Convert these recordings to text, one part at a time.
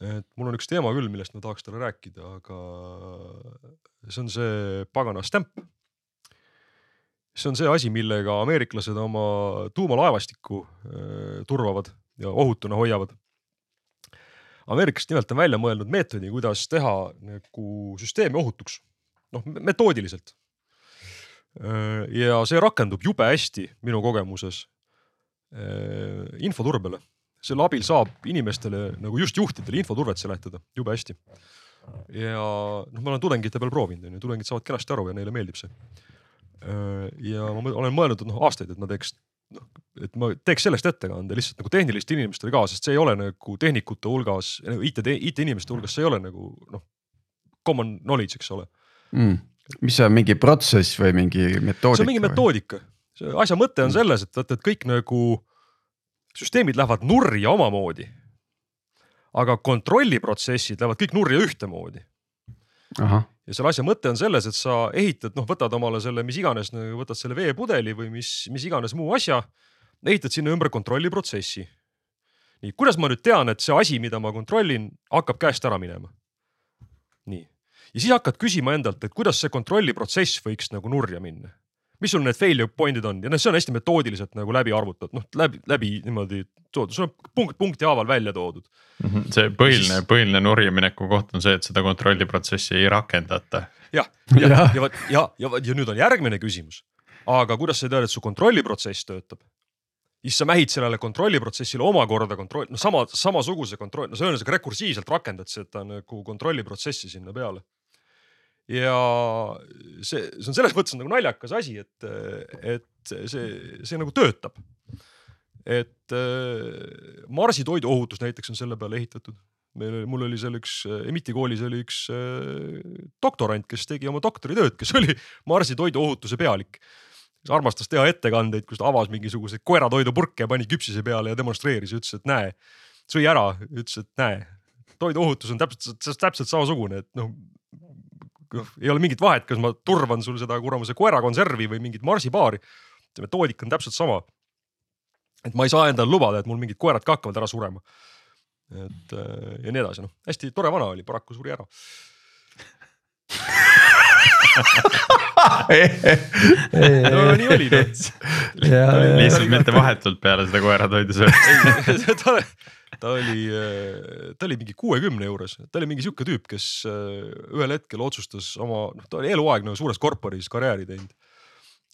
et mul on üks teema küll, millest ma tahaks talle rääkida, aga see on see pagana stamp. see on see asi, millega ameeriklased oma tuumalaevastikku äh, turvavad ja ohutuna hoiavad. ameeriklased nimelt on välja mõelnud meetodi, kuidas teha nagu süsteemi ohutuks, noh metoodiliselt. Äh, ja see rakendub jube hästi minu kogemuses äh, infoturbele selle abil saab inimestele nagu just juhtidele infoturvet seletada jube hästi. ja noh, ma olen tudengite peal proovinud, onju, tudengid saavad kenasti aru ja neile meeldib see. ja ma olen mõelnud, et noh aastaid, et ma teeks noh, et ma teeks sellest ettekande lihtsalt nagu tehnilistele inimestele ka, sest see ei ole nagu tehnikute hulgas, IT, IT-inimeste hulgas, see ei ole nagu noh, common knowledge, eks ole mm.. mis see on, mingi protsess või mingi metoodika? see on mingi metoodika, asja mõte on mm. selles, et vaata, et kõik nagu süsteemid lähevad nurja omamoodi. aga kontrolliprotsessid lähevad kõik nurja ühtemoodi. ja selle asja mõte on selles, et sa ehitad, noh, võtad omale selle, mis iganes, nagu võtad selle veepudeli või mis, mis iganes muu asja, ehitad sinna ümber kontrolliprotsessi. nii, kuidas ma nüüd tean, et see asi, mida ma kontrollin, hakkab käest ära minema? nii, ja siis hakkad küsima endalt, et kuidas see kontrolliprotsess võiks nagu nurja minna mis sul need failure point'id on ja noh, see on hästi metoodiliselt nagu läbi arvutatud, noh läbi, läbi niimoodi toodud, sul on punkt punkti haaval välja toodud. -hmm. see põhiline siis..., põhiline nurjamineku koht on see, et seda kontrolliprotsessi ei rakendata. jah, ja, ja, ja vot ja, ja, ja nüüd on järgmine küsimus. aga kuidas sa tead, et su kontrolliprotsess töötab? siis sa mähid sellele kontrolliprotsessile omakorda kontroll, no sama, samasuguse kontroll, no see on ühesõnaga rekursiivselt rakendad seda nagu kontrolliprotsessi sinna peale ja see, see on selles mõttes nagu naljakas asi, et, et see, see nagu töötab. et äh, Marsi toiduohutus näiteks on selle peale ehitatud. meil oli, mul oli seal üks, Emiti koolis oli üks äh, doktorant, kes tegi oma doktoritööd, kes oli Marsi toiduohutuse pealik kes armastas teha ettekandeid, kus ta avas mingisuguseid koeratoidupurke ja pani küpsise peale ja demonstreeris ja ütles, et näe, sõi ära, ütles, et näe, toiduohutus on täpselt, täpselt samasugune, et noh, noh, ei ole mingit vahet, kas ma turvan sul seda kuramuse koerakonservi või mingit marsipaari. see metoodika on täpselt sama. et ma ei saa endale lubada, et mul mingid koerad ka hakkavad ära surema. et ja nii edasi, noh hästi tore vana oli, paraku suri ära no nii oli noh. lihtsalt mitte vahetult peale seda koeratoidu söömist ta oli, ta oli mingi kuuekümne juures, ta oli mingi sihuke tüüp, kes äh, ühel hetkel otsustas oma, noh, ta oli eluaeg nagu suures korporis karjääri teinud.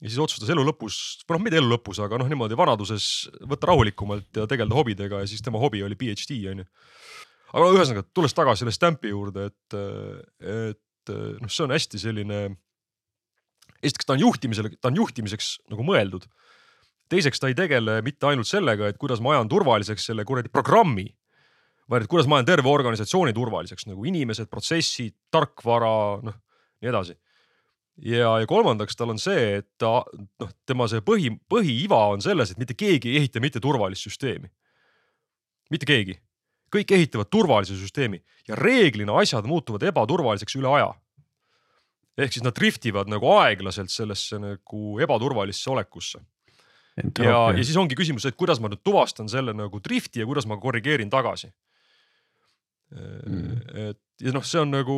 ja siis otsustas elu lõpus, või noh, mitte elu lõpus, aga noh, niimoodi vanaduses võtta rahulikumalt ja tegeleda hobidega ja siis tema hobi oli PhD on ju. aga ühesõnaga, tulles tagasi selle Stampi juurde, et, et noh, see on hästi selline. esiteks ta on juhtimisele, ta on juhtimiseks nagu mõeldud teiseks, ta ei tegele mitte ainult sellega, et kuidas ma ajan turvaliseks selle kuradi programmi, vaid et kuidas ma ajan terve organisatsiooni turvaliseks nagu inimesed, protsessid, tarkvara, noh nii edasi. ja, ja kolmandaks tal on see, et ta noh, tema see põhi, põhiiva on selles, et mitte keegi ei ehita mitte turvalist süsteemi. mitte keegi, kõik ehitavad turvalise süsteemi ja reeglina asjad muutuvad ebaturvaliseks üle aja ehk siis nad driftivad nagu aeglaselt sellesse nagu ebaturvalisse olekusse ja, ja siis ongi küsimus, et kuidas ma nüüd tuvastan selle nagu drifti ja kuidas ma korrigeerin tagasi. Mm.. et ja noh, see on nagu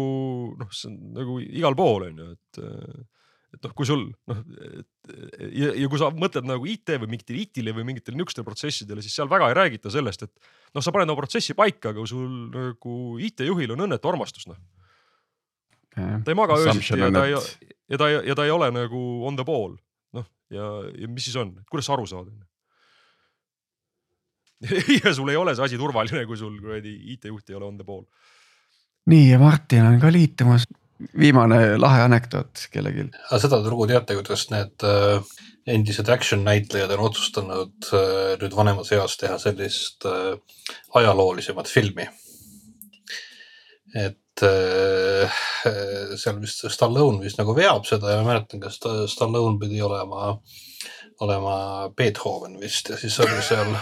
noh, see on nagu igal pool on ju, et, et noh, kui sul noh ja, ja kui sa mõtled nagu IT või mingitele IT-le või mingitele niisugustele protsessidele, siis seal väga ei räägita sellest, et noh, sa paned oma protsessi paika, aga sul nagu IT-juhil on õnnetu armastus noh. ta ei maga öösiti ja ta ei, ja ta ja ta ei ole nagu on the ball ja, ja mis siis on, kuidas sa aru saad? ja sul ei ole see asi turvaline, kui sul kuradi IT-juht ei ole on the ball. nii ja Martin on ka liitumas. viimane lahe anekdoot kellelgi. seda te lugu teate, kuidas need äh, endised action näitlejad on otsustanud äh, nüüd vanemas eas teha sellist äh, ajaloolisemat filmi. et äh, seal vist Stallone vist nagu veab seda ja ma mäletan, kas Stallone pidi olema, olema Beethoven vist ja siis oli seal,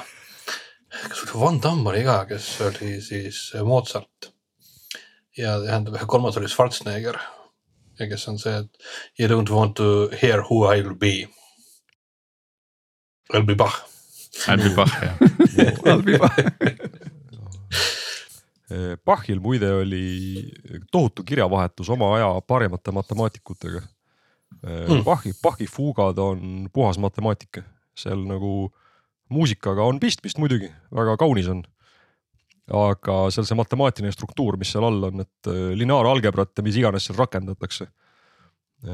kas oli Van Damme oli ka, kes oli siis Mozart. ja tähendab, kolmas oli Schwarzenegger ja kes on see, et you don't want to hear who I will be. I'll be Bach. I'll be Bach jah. I'll be Bach Bachil muide oli tohutu kirjavahetus oma aja parimate matemaatikutega mm.. Bachi, Bachi fuugad on puhas matemaatika, seal nagu muusikaga on pistmist muidugi, väga kaunis on. aga seal see matemaatiline struktuur, mis seal all on, et äh, lineaaralgebrat ja mis iganes seal rakendatakse.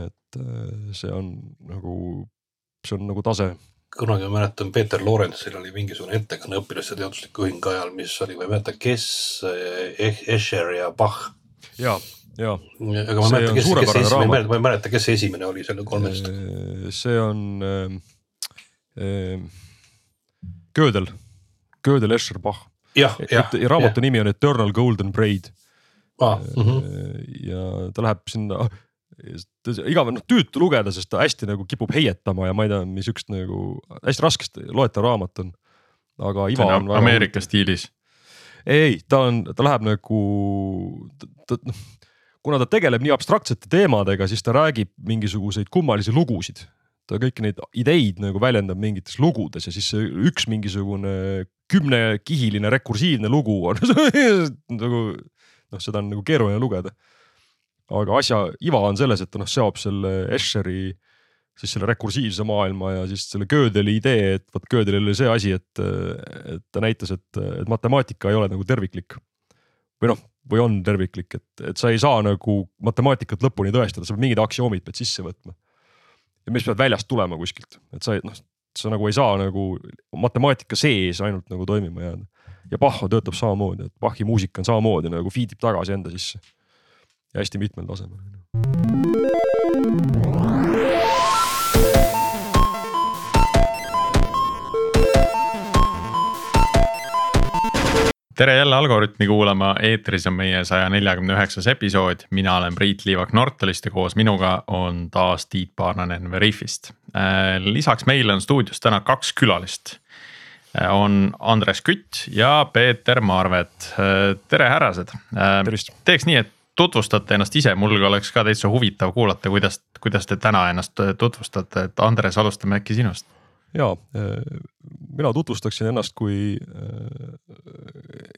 et see on nagu, see on nagu tase kunagi ma mäletan, Peeter Lorentsil oli mingisugune ettekanne õpilaste teadusliku ühingu ajal, mis oli, ma ei mäleta, kes eh,, Escher ja Bach. ja, ja. aga ma ei mäleta, kes, kes esimene, ma ei mäleta, kes esimene oli selle kolmest. see on äh, Gödel, Gödel, Escher, Bach. jah, jah. raamatu nimi on Eternal Golden Braid ah,. Mm -hmm. ja ta läheb sinna igav, noh tüütu lugeda, sest ta hästi nagu kipub heietama ja ma ei tea, mis üks nagu hästi raskesti loetav raamat on. aga Iva on, on. Ameerika stiilis. ei, ta on, ta läheb nagu, ta noh kuna ta tegeleb nii abstraktsete teemadega, siis ta räägib mingisuguseid kummalisi lugusid. ta kõiki neid ideid nagu väljendab mingites lugudes ja siis üks mingisugune kümnekihiline rekursiivne lugu on nagu noh, seda on nagu keeruline lugeda aga asja iva on selles, et ta noh seob selle Escheri siis selle rekursiivse maailma ja siis selle Gödeli idee, et vot Gödelil oli see asi, et, et ta näitas, et, et matemaatika ei ole nagu terviklik. või noh, või on terviklik, et, et sa ei saa nagu matemaatikat lõpuni tõestada, sa pead mingid aktsioomid pead sisse võtma. ja mis peavad väljast tulema kuskilt, et sa noh, sa nagu ei saa nagu matemaatika sees ainult nagu toimima jääda. ja Bach töötab samamoodi, et Bachi muusika on samamoodi nagu feed ib tagasi enda sisse ja hästi mitmel tasemel. tere jälle Algorütmi kuulama, eetris on meie saja neljakümne üheksas episood, mina olen Priit Liivak Nortalist ja koos minuga on taas Tiit Paananen Veriffist. Äh, lisaks meile on stuudios täna kaks külalist äh, on Andres Kütt ja Peeter Marvet, äh, tere härrased. teeks nii, et tutvustate ennast ise, mul oleks ka täitsa huvitav kuulata, kuidas, kuidas te täna ennast tutvustate, et Andres, alustame äkki sinust. ja, mina tutvustaksin ennast kui äh,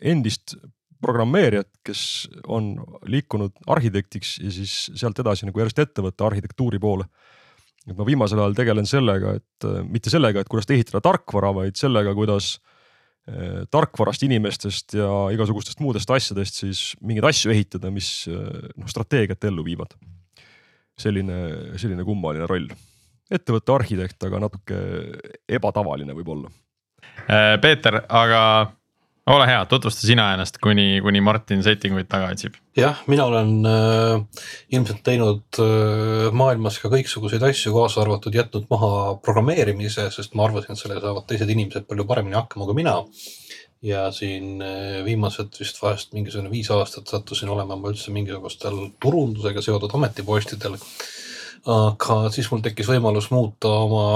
endist programmeerijat, kes on liikunud arhitektiks ja siis sealt edasi nagu järjest ettevõtte arhitektuuri poole. et ma viimasel ajal tegelen sellega, et mitte sellega, et kuidas ehitada tarkvara, vaid sellega, kuidas äh, Äh, tarkvarast, inimestest ja igasugustest muudest asjadest siis mingeid asju ehitada, mis äh, noh strateegiat ellu viivad. selline, selline kummaline roll, ettevõtte arhitekt, aga natuke ebatavaline võib-olla. Äh, Peeter, aga ole hea, tutvusta sina ennast, kuni, kuni Martin settinguid taga otsib. jah, mina olen äh, ilmselt teinud äh, maailmas ka kõiksuguseid asju, kaasa arvatud jätnud maha programmeerimise, sest ma arvasin, et sellega saavad teised inimesed palju paremini hakkama kui mina. ja siin äh, viimased vist vahest mingisugune viis aastat sattusin olema ma üldse mingisugustel turundusega seotud ametipostidel. aga siis mul tekkis võimalus muuta oma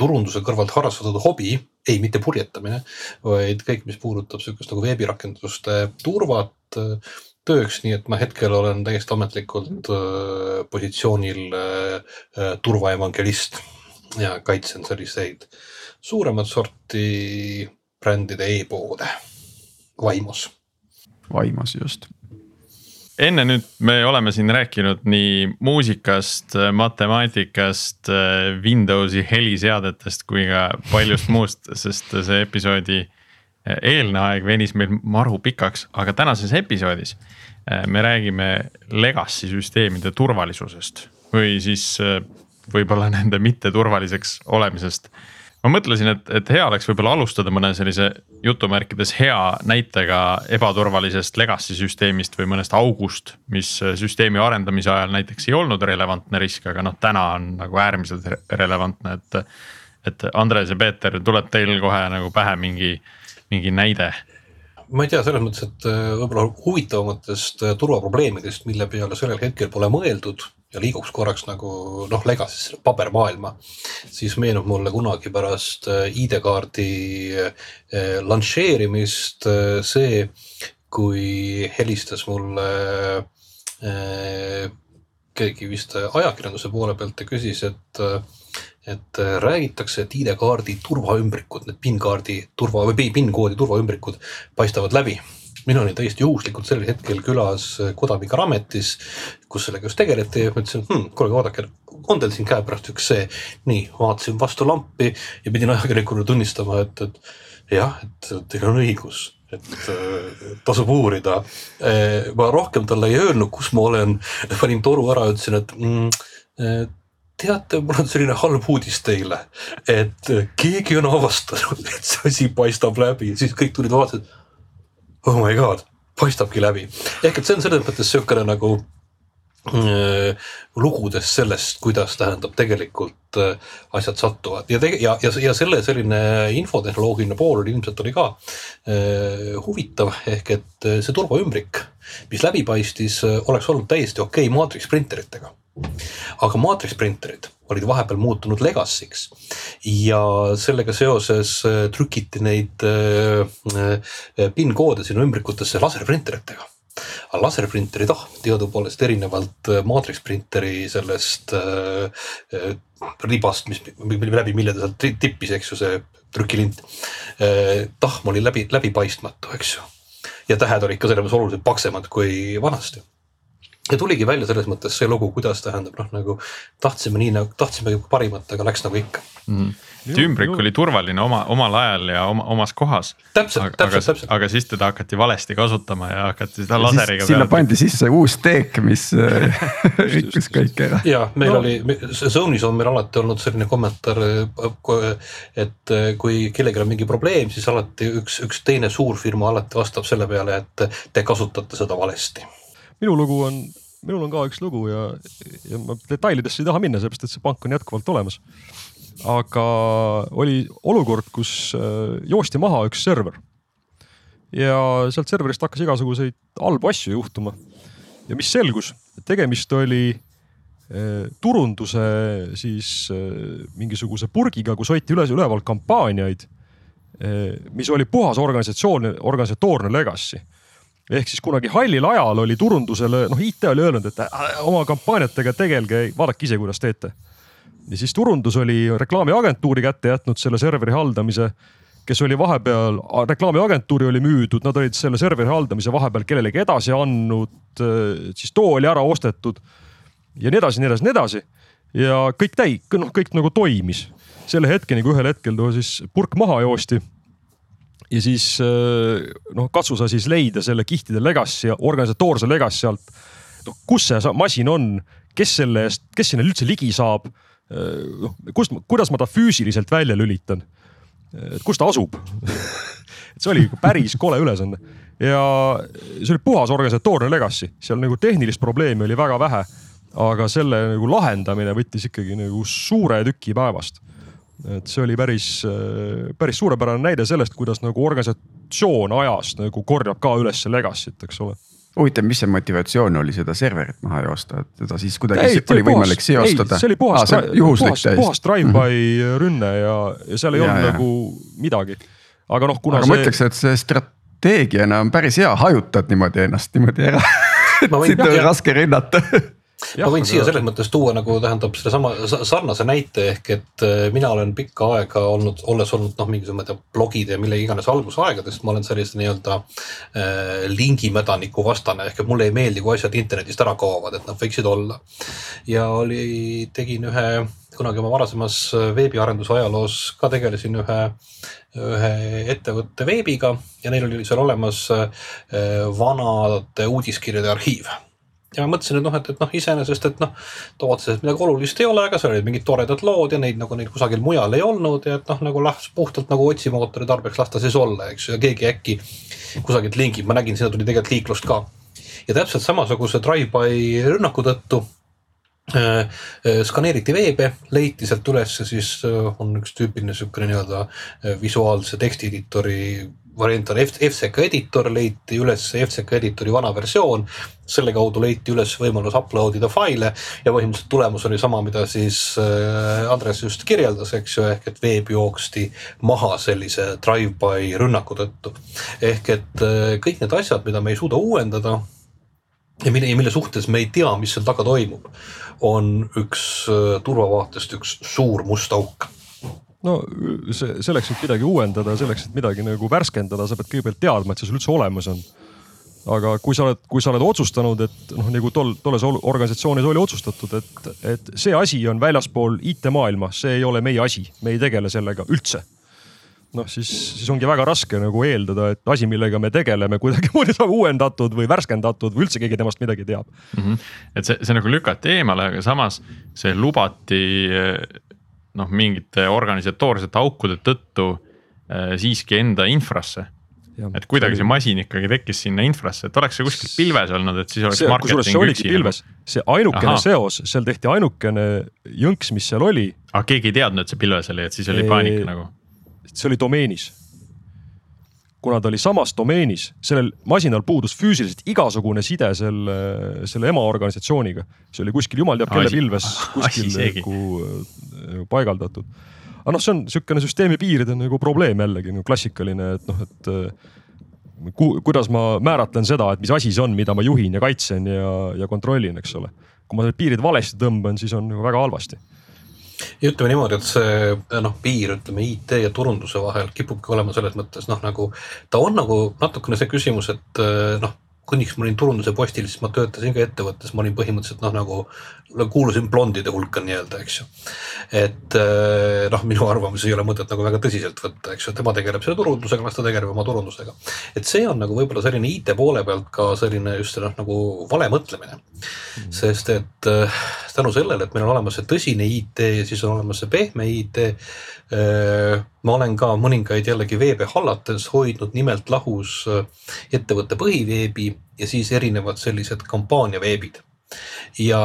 turunduse kõrvalt harrastatud hobi ei, mitte purjetamine, vaid kõik, mis puudutab sihukest nagu veebirakenduste turvat tööks, nii et ma hetkel olen täiesti ametlikult äh, positsioonil äh, turvaevangelist ja kaitsen selliseid suuremat sorti brändide e-poode vaimus. vaimus just enne nüüd me oleme siin rääkinud nii muusikast, matemaatikast, Windowsi heliseadetest kui ka paljust muust, sest see episoodi eelne aeg venis meil maru pikaks, aga tänases episoodis me räägime legacy süsteemide turvalisusest või siis võib-olla nende mitteturvaliseks olemisest ma mõtlesin, et, et hea oleks võib-olla alustada mõne sellise jutumärkides hea näitega ebaturvalisest legacy süsteemist või mõnest august, mis süsteemi arendamise ajal näiteks ei olnud relevantne risk, aga noh, täna on nagu äärmiselt relevantne, et. et Andres ja Peeter, tuleb teil kohe nagu pähe mingi, mingi näide? ma ei tea, selles mõttes, et äh, võib-olla huvitavamatest äh, turvaprobleemidest, mille peale sellel hetkel pole mõeldud ja liiguks korraks nagu noh, legacy pabermaailma, siis meenub mulle kunagi pärast äh, ID-kaardi äh, lansseerimist äh, see, kui helistas mulle keegi vist ajakirjanduse poole pealt ja küsis, et, et räägitakse, et ID-kaardi turvaümbrikud, need PIN-kaardi turva või PIN-koodi turvaümbrikud paistavad läbi mina olin täiesti juhuslikult sel hetkel külas Kodami Karametis, kus sellega just tegeleti ja mõtlesin hm,, kuulge vaadake, on teil siin käepärast üks see. nii, vaatasin vastu lampi ja pidin ajakirjanikule tunnistama, et, et jah, et teil on õigus et äh, tasub uurida. Äh, ma rohkem talle ei öelnud, kus ma olen, panin toru ära, ütlesin, et mm, teate, mul on selline halb uudis teile, et keegi on avastanud, et see asi paistab läbi, siis kõik tulid vaatasid oh my god, paistabki läbi. ehk et see on selles mõttes sihukene nagu äh, lugudes sellest, kuidas tähendab tegelikult äh, asjad satuvad ja ja, ja, ja selle selline infotehnoloogiline pool oli ilmselt oli ka äh, huvitav, ehk et see turvaümbrik, mis läbi paistis, oleks olnud täiesti okei okay maatriks printeritega. Aga maatriks printerid olid vahepeal muutunud legacy'ks ja sellega seoses äh, trükiti neid äh, äh, PIN-koode sinna ümbrikutesse laserprinteritega aga laserprinterid, ah teadupoolest erinevalt maatriks printeri sellest äh, ribast, mis läbi, mille ta sealt tippis, eks ju, see trükilint äh,. tahm oli läbi, läbipaistmatu, eks ju. ja tähed olid ka selles mõttes oluliselt paksemad kui vanasti ja tuligi välja selles mõttes see lugu, kuidas tähendab noh, nagu tahtsime nii nagu tahtsime parimat, aga läks nagu ikka mm. see ümbrik oli turvaline oma, omal ajal ja oma, omas kohas. täpselt, täpselt, täpselt. aga siis teda hakati valesti kasutama ja hakati seda laseriga. sinna pandi sisse uus teek, mis äh, rikkus kõike ära. ja meil no. oli, Zone'is on meil alati olnud selline kommentaar, et kui kellelgi on mingi probleem, siis alati üks, üks teine suurfirma alati vastab selle peale, et te kasutate seda valesti minu lugu on, minul on ka üks lugu ja, ja ma detailidesse ei taha minna, sellepärast et see pank on jätkuvalt olemas. aga oli olukord, kus äh, joosti maha üks server. ja sealt serverist hakkas igasuguseid halbu asju juhtuma. ja mis selgus, tegemist oli äh, turunduse siis äh, mingisuguse purgiga, kus hoiti üles üleval kampaaniaid, mis oli puhas organisatsioon, organisatoorne legacy ehk siis kunagi hallil ajal oli turundusele, noh, IT oli öelnud, et äh, oma kampaaniatega tegelge, vaadake ise, kuidas teete. ja siis turundus oli reklaamiagentuuri kätte jätnud selle serveri haldamise, kes oli vahepeal, reklaamiagentuuri oli müüdud, nad olid selle serveri haldamise vahepeal kellelegi edasi andnud, äh, siis too oli ära ostetud ja nii edasi, nii edasi, nii edasi. ja kõik täi-, noh, kõik nagu toimis selle hetkeni, kui ühel hetkel too siis purk maha joosti ja siis äh, noh, katsu sa siis leida selle kihtide legacy, organisatoorse legacy alt. noh, kus see masin on, kes selle eest, kes sinna üldse ligi saab? Äh, noh, kust, kuidas ma ta füüsiliselt välja lülitan? et kus ta asub et see oli päris kole ülesanne ja see oli puhas organisatoorne legacy, seal nagu tehnilist probleemi oli väga vähe. aga selle nagu lahendamine võttis ikkagi nagu suure tüki päevast et see oli päris, päris suurepärane näide sellest, kuidas nagu organisatsioon ajas nagu korjab ka üles legacy't, eks ole huvitav, mis see motivatsioon oli seda serverit maha joosta, et teda siis kuidagi ei, oli võimalik seostada? see oli puhas ah,, puhas, puhas drive-by -hmm. rünne ja, ja seal ei ja, olnud ja. nagu midagi. aga noh, kuna aga see. ma ütleks, et see strateegiana on päris hea, hajutad niimoodi ennast niimoodi ära sind on raske rünnata ma võin siia selles mõttes tuua nagu tähendab sellesama sarnase näite ehk et äh, mina olen pikka aega olnud, olles olnud noh, mingisugune blogide ja mille iganes algusaegadest, ma olen sellise nii-öelda äh, lingimädaniku vastane ehk et mulle ei meeldi, kui asjad internetist ära kaovad, et nad võiksid olla. ja oli, tegin ühe kunagi oma varasemas äh, veebiarenduse ajaloos ka tegelesin ühe, ühe ettevõtte veebiga ja neil oli seal olemas äh, vanade uudiskirjade arhiiv ja ma mõtlesin, et noh, et, et noh, iseenesest, et noh, otseselt midagi olulist ei ole, aga seal olid mingid toredad lood ja neid nagu neid kusagil mujal ei olnud ja et noh, nagu las puhtalt nagu otsimootori tarbeks lasta siis olla, eks ju, ja keegi äkki kusagilt lingib, ma nägin, sinna tuli tegelikult liiklust ka. ja täpselt samasuguse drive-by rünnaku tõttu äh, äh, skaneeriti veebe, leiti sealt ülesse siis äh, on üks tüüpiline niisugune nii-öelda äh, visuaalse tekstieditori variant on FCK editor, leiti üles FCK editori vana versioon. Selle kaudu leiti üles võimalus upload ida faile ja põhimõtteliselt tulemus oli sama, mida siis äh, Andres just kirjeldas, eks ju, ehk et veeb jooksti maha sellise drive-by rünnaku tõttu. ehk et äh, kõik need asjad, mida me ei suuda uuendada ja mille, mille suhtes me ei tea, mis seal taga toimub, on üks äh, turvavaatest üks suur must auk no see selleks, et midagi uuendada, selleks, et midagi nagu värskendada, sa pead kõigepealt teadma, et see sul üldse olemas on. Aga kui sa oled, kui sa oled otsustanud, et noh, nagu tol, tolles organisatsioonis oli otsustatud, et, et see asi on väljaspool IT-maailma, see ei ole meie asi, me ei tegele sellega üldse noh, siis, siis ongi väga raske nagu eeldada, et asi, millega me tegeleme, kuidagimoodi saab uuendatud või värskendatud või üldse keegi temast midagi teab mm. -hmm. et see, see nagu lükati eemale, aga samas see lubati noh, mingite organisatoorsete aukude tõttu äh, siiski enda infrasse et kuidagi see masin ikkagi tekkis sinna infrasse, et oleks see kuskil pilves olnud, et siis oleks. see oligi pilves, see ainukene Aha. seos, seal tehti ainukene jõnks, mis seal oli. aga keegi ei teadnud, et see pilves oli, et siis oli paanika nagu? see oli domeenis. kuna ta oli samas domeenis, sellel masinal puudus füüsiliselt igasugune side selle, selle emaorganisatsiooniga. see oli kuskil jumal teab kelle pilves kuskil nagu äh, paigaldatud aga noh, see on niisugune süsteemi piiride nagu probleem jällegi nagu klassikaline, et noh, et äh, ku, kuidas ma määratlen seda, et mis asi see on, mida ma juhin ja kaitsen ja, ja kontrollin, eks ole. kui ma need piirid valesti tõmban, siis on nagu väga halvasti ja ütleme niimoodi, et see noh, piir ütleme IT ja turunduse vahel kipubki olema selles mõttes noh, nagu ta on nagu natukene see küsimus, et noh kuniks ma olin turunduse postil, siis ma töötasin ka ettevõttes, ma olin põhimõtteliselt noh, nagu kuulusin blondide hulka nii-öelda, eks ju. et eh, noh, minu arvamusi ei ole mõtet nagu väga tõsiselt võtta, eks ju, tema tegeleb selle turundusega, las ta tegeleb oma turundusega. et see on nagu võib-olla selline IT poole pealt ka selline just noh, nagu vale mõtlemine mm. -hmm. sest et äh, tänu sellele, et meil on olemas see tõsine IT ja siis on olemas see pehme IT. Ma olen ka mõningaid jällegi veebe hallates hoidnud nimelt lahus äh, ettevõtte põhiveebi ja siis erinevad sellised kampaaniaveebid. Ja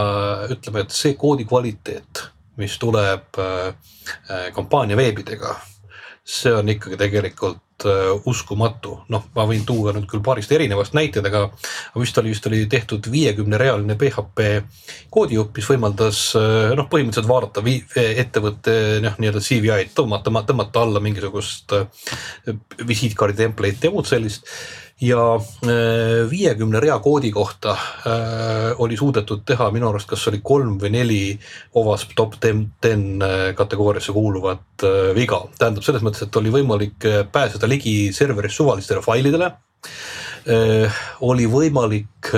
ütleme, et see koodi kvaliteet, mis tuleb äh, äh, kampaania veebidega, see on ikkagi tegelikult äh, uskumatu, noh, ma võin tuua nüüd küll paarist erinevast näited, aga vist oli, vist oli tehtud viiekümne realine PHP koodijupp, mis võimaldas noh, põhimõtteliselt vaadata ettevõtte noh, nii-öelda CVI-d, tõmmata, tõmmata alla mingisugust visiitkaardi template'i ja muud sellist ja äh, viiekümne rea koodi kohta äh, oli suudetud teha minu arust, kas oli kolm või neli OWASP top ten, äh, kategooriasse kuuluvat viga. tähendab selles mõttes, et oli võimalik pääseda ligi serveris suvalistele failidele. oli võimalik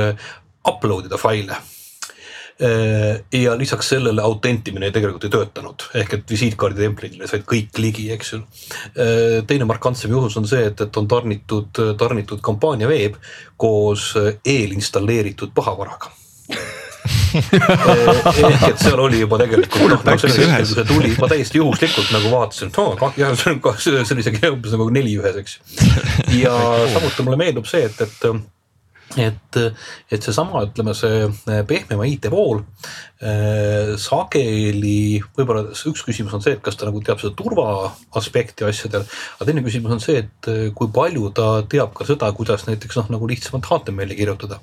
upload ida faile ja lisaks sellele autentimine tegelikult ei töötanud, ehk et visiitkaardi templitele said kõik ligi, eks ju. Äh, teine markantsem juhus on see, et, et on tarnitud, tarnitud kampaania veeb koos eelinstalleeritud pahavaraga. Äh, ehk et seal oli juba tegelikult noh, nagu sellel hetkel, kui see tuli, ma täiesti juhuslikult nagu vaatasin, et oo, jah, see on see oli isegi umbes nagu neli ühes, eks. Ja samuti mulle meenub see, et, et et, et seesama, ütleme see eh, pehmema IT pool äh, sageli võib-olla üks küsimus on see, et kas ta nagu teab seda turva aspekti asjadel, aga teine küsimus on see, et eh, kui palju ta teab ka seda, kuidas näiteks noh, nagu lihtsamalt HTML-i kirjutada.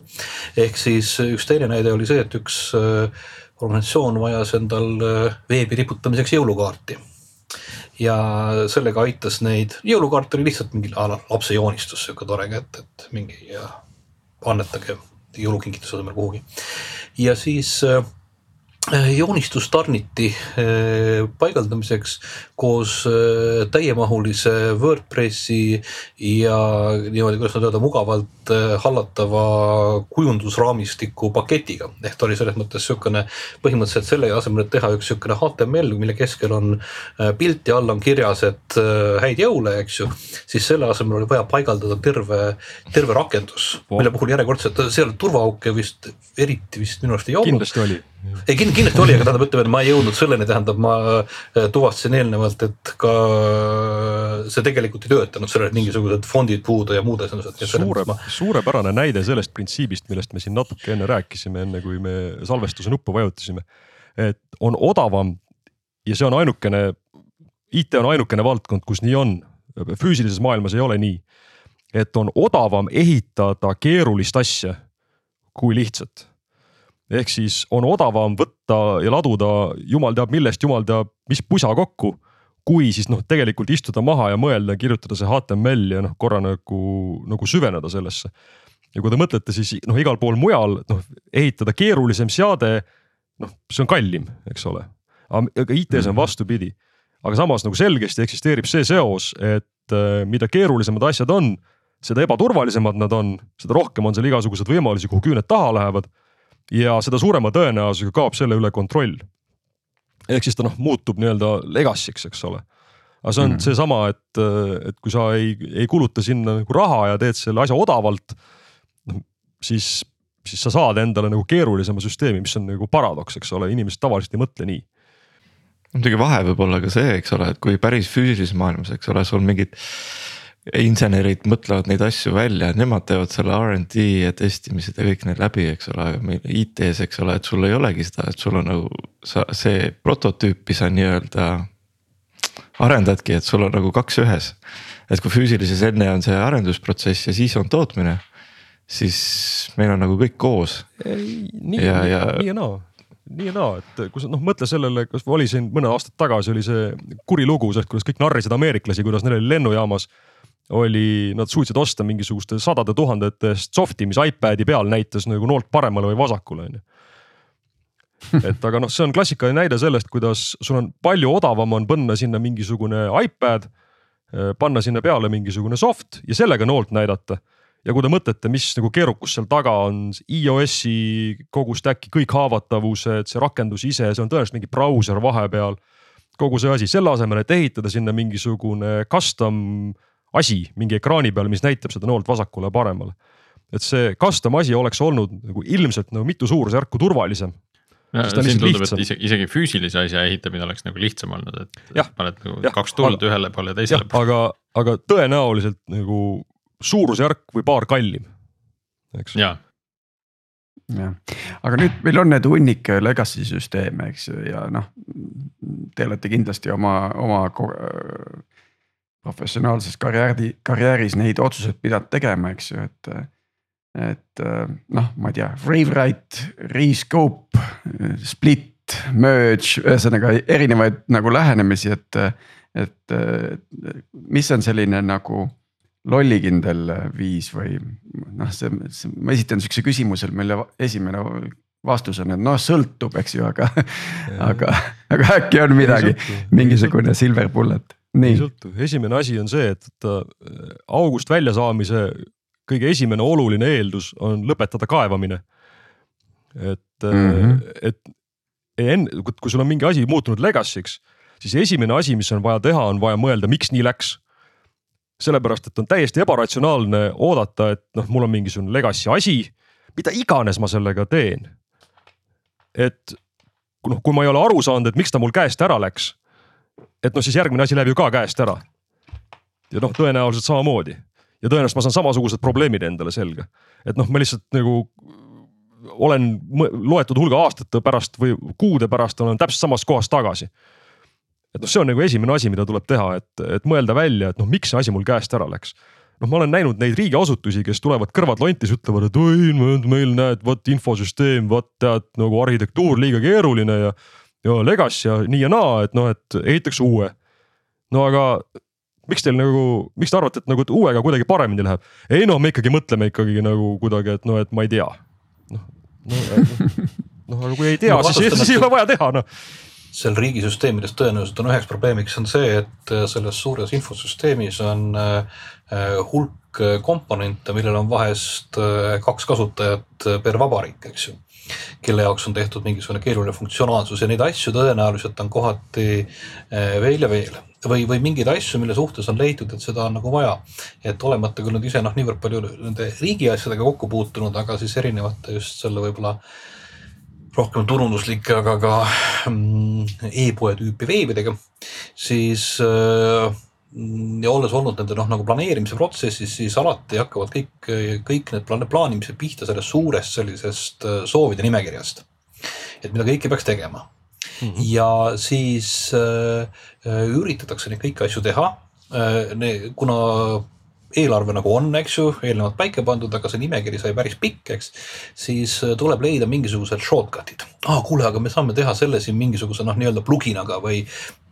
ehk siis üks teine näide oli see, et üks organisatsioon vajas endal veebi riputamiseks jõulukaarti ja sellega aitas neid, jõulukaart oli lihtsalt mingi lapse joonistus, sihuke tore kätt, et mingi ja annetage jõulukingituse asemel kuhugi. ja siis Äh, joonistus tarniti äh, paigaldamiseks koos äh, täiemahulise Wordpressi ja niimoodi, kuidas nüüd öelda, mugavalt hallatava kujundusraamistiku paketiga. ehk ta oli selles mõttes niisugune põhimõtteliselt selle asemel, et teha üks niisugune HTML, mille keskel on pilt ja all on kirjas, et häid jõule, eks ju. siis selle asemel oli vaja paigaldada terve, terve rakendus, mille puhul järjekordselt seal turvaauke vist eriti vist minu arust ei olnud. kindlasti oli ei kindlasti oli, aga tähendab, ütleme, et ma ei jõudnud selleni, tähendab, ma äh, tuvastasin eelnevalt, et ka see tegelikult ei töötanud, seal olid mingisugused fondid puudu ja muud asjad. suure ma..., suurepärane näide sellest printsiibist, millest me siin natuke enne rääkisime, enne kui me salvestuse nuppu vajutasime. et on odavam ja see on ainukene, IT on ainukene valdkond, kus nii on, füüsilises maailmas ei ole nii. et on odavam ehitada keerulist asja kui lihtsat ehk siis on odavam võtta ja laduda jumal teab millest, jumal teab mis pusa kokku. kui siis noh, tegelikult istuda maha ja mõelda, kirjutada see HTML ja noh, korra nagu, nagu süveneda sellesse. ja kui te mõtlete, siis noh, igal pool mujal noh, ehitada keerulisem seade, noh, see on kallim, eks ole. aga IT-s on mhm. vastupidi. aga samas nagu selgesti eksisteerib see seos, et äh, mida keerulisemad asjad on, seda ebaturvalisemad nad on, seda rohkem on seal igasuguseid võimalusi, kuhu küüned taha lähevad. Ja seda suurema tõenäosusega kaob selle üle kontroll. ehk siis ta noh, muutub nii-öelda legacy'ks, eks ole. aga see on mm -hmm. seesama, et, et kui sa ei, ei kuluta sinna nagu raha ja teed selle asja odavalt. noh, siis, siis sa saad endale nagu keerulisema süsteemi, mis on nagu paradoks, eks ole, inimesed tavaliselt ei mõtle nii muidugi vahe võib olla ka see, eks ole, et kui päris füüsilises maailmas, eks ole, sul mingid insenerid mõtlevad neid asju välja, nemad teevad selle RD ja testimised ja kõik need läbi, eks ole, aga meil IT-s, eks ole, et sul ei olegi seda, et sul on nagu sa see prototüüpi sa nii-öelda. arendadki, et sul on nagu kaks ühes, et kui füüsilises enne on see arendusprotsess ja siis on tootmine. siis meil on nagu kõik koos. nii ja, ja, naa nii ja naa, et kui sa noh, mõtle sellele, kas oli siin mõned aastad tagasi oli see kuri lugu sellest, kuidas kõik narrisid ameeriklasi, kuidas neil oli lennujaamas oli, nad suutsid osta mingisuguste sadade tuhandete eest soft'i, mis iPad'i peal näitas nagu noolt paremale või vasakule on ju. et aga noh, see on klassikaline näide sellest, kuidas sul on palju odavam on panna sinna mingisugune iPad, eh, panna sinna peale mingisugune soft ja sellega noolt näidata. ja kui te mõtlete, mis nagu keerukus seal taga on, iOS-i kogu stack'i kõik haavatavused, see rakendus ise, see on tõenäoliselt mingi brauser vahepeal. kogu see asi, selle asemel, et ehitada sinna mingisugune custom asi mingi ekraani peal, mis näitab seda noolt vasakule ja paremale. et see custom asi oleks olnud nagu ilmselt nagu mitu suurusjärku turvalisem. siin tundub, et isegi, isegi füüsilise asja ehitamine oleks nagu lihtsam olnud, et paned nagu ja, kaks tuld aga, ühele poole ja teisele poole. aga, aga tõenäoliselt nagu suurusjärk või paar kallim, eks. jah, aga nüüd meil on need hunnik legacy süsteeme, eks ju, ja noh. Te olete kindlasti oma, oma professionaalses karjääri, karjääris neid otsuseid pidanud tegema, eks ju, et. et noh, ma ei tea, Ravewrite, Rescope, Split, Merge, ühesõnaga erinevaid nagu lähenemisi, et. et mis on selline nagu lollikindel viis või noh, see, see, ma esitan sihukese küsimuse, mille esimene vastus on, et noh, sõltub, eks ju, aga, aga, aga äkki on midagi, mingisugune silver bullet ei sõltu, esimene asi on see, et äh, august väljasaamise kõige esimene oluline eeldus on lõpetada kaevamine. et mm, -hmm. et enne, kui sul on mingi asi muutunud legacy'ks, siis esimene asi, mis on vaja teha, on vaja mõelda, miks nii läks. sellepärast, et on täiesti ebaratsionaalne oodata, et noh, mul on mingisugune legacy asi, mida iganes ma sellega teen. et noh, kui ma ei ole aru saanud, et miks ta mul käest ära läks et noh, siis järgmine asi läheb ju ka käest ära. ja noh, tõenäoliselt samamoodi ja tõenäoliselt ma saan samasugused probleemid endale selga. et noh, ma lihtsalt nagu olen loetud hulga aastate pärast või kuude pärast olen täpselt samas kohas tagasi. et noh, see on nagu esimene asi, mida tuleb teha, et, et mõelda välja, et noh, miks see asi mul käest ära läks noh, ma olen näinud neid riigiasutusi, kes tulevad kõrvad lontis, ütlevad, et oi, meil näed, vot infosüsteem, vot tead nagu arhitektuur liiga keeruline ja ja legacy ja nii ja naa, et noh, et ehitaks uue. no aga miks teil nagu, miks te arvate, et nagu et uuega kuidagi paremini läheb? ei noh, me ikkagi mõtleme ikkagi nagu kuidagi, et noh, et ma ei tea. noh, noh aga kui ei tea no,, siis, siis ei ole vaja teha noh seal riigisüsteemides tõenäoliselt on üheks probleemiks on see, et selles suures infosüsteemis on äh, hulk komponente, millel on vahest äh, kaks kasutajat per vabariik, eks ju kelle jaoks on tehtud mingisugune keeruline funktsionaalsus ja neid asju tõenäoliselt on kohati eh, veel ja veel või, või mingeid asju, mille suhtes on leitud, et seda on nagu vaja. et olemata küll nüüd ise noh, niivõrd palju nende riigi asjadega kokku puutunud, aga siis erinevate just selle võib-olla rohkem turunduslike, aga ka mm, e-poe tüüpi veebidega, siis äh, ja olles olnud nende noh, nagu planeerimise protsessis, siis alati hakkavad kõik, kõik need plaanimised pihta sellest suurest sellisest äh, soovide nimekirjast. et mida kõike peaks tegema mm. -hmm. ja siis äh, äh, üritatakse neid kõiki asju teha äh,. kuna eelarve nagu on, eks ju, eelnevalt paika pandud, aga see nimekiri sai päris pikk, eks. siis äh, tuleb leida mingisugused shortcut'id. aa, kuule, aga me saame teha selle siin mingisuguse noh, nii-öelda plugin'aga või,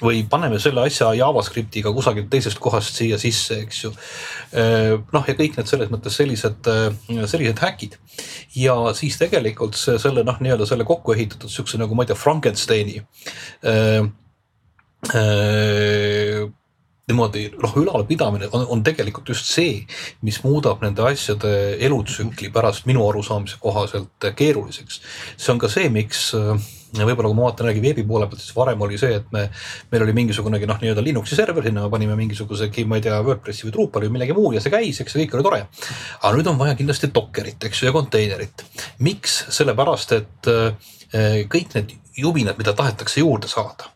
või paneme selle asja JavaScriptiga kusagilt teisest kohast siia sisse, eks ju. Äh, noh, ja kõik need selles mõttes sellised, äh, sellised häkid. ja siis tegelikult see, selle noh, nii-öelda selle kokku ehitatud siukse nagu ma ei tea, Frankensteini niimoodi noh, ülalpidamine on, on tegelikult just see, mis muudab nende asjade elutsükli pärast minu arusaamise kohaselt keeruliseks. see on ka see, miks äh, võib-olla kui ma vaatan jällegi veebi poole pealt, siis varem oli see, et me, meil oli mingisugunegi noh, nii-öelda Linuxi server, sinna me panime mingisugusegi, ma ei tea, WordPressi või Drupali või millegi muu ja see käis, eks kõik oli tore. aga nüüd on vaja kindlasti Dockerit, eks ju, ja konteinerit. miks? sellepärast, et äh, kõik need jubinad, mida tahetakse juurde saada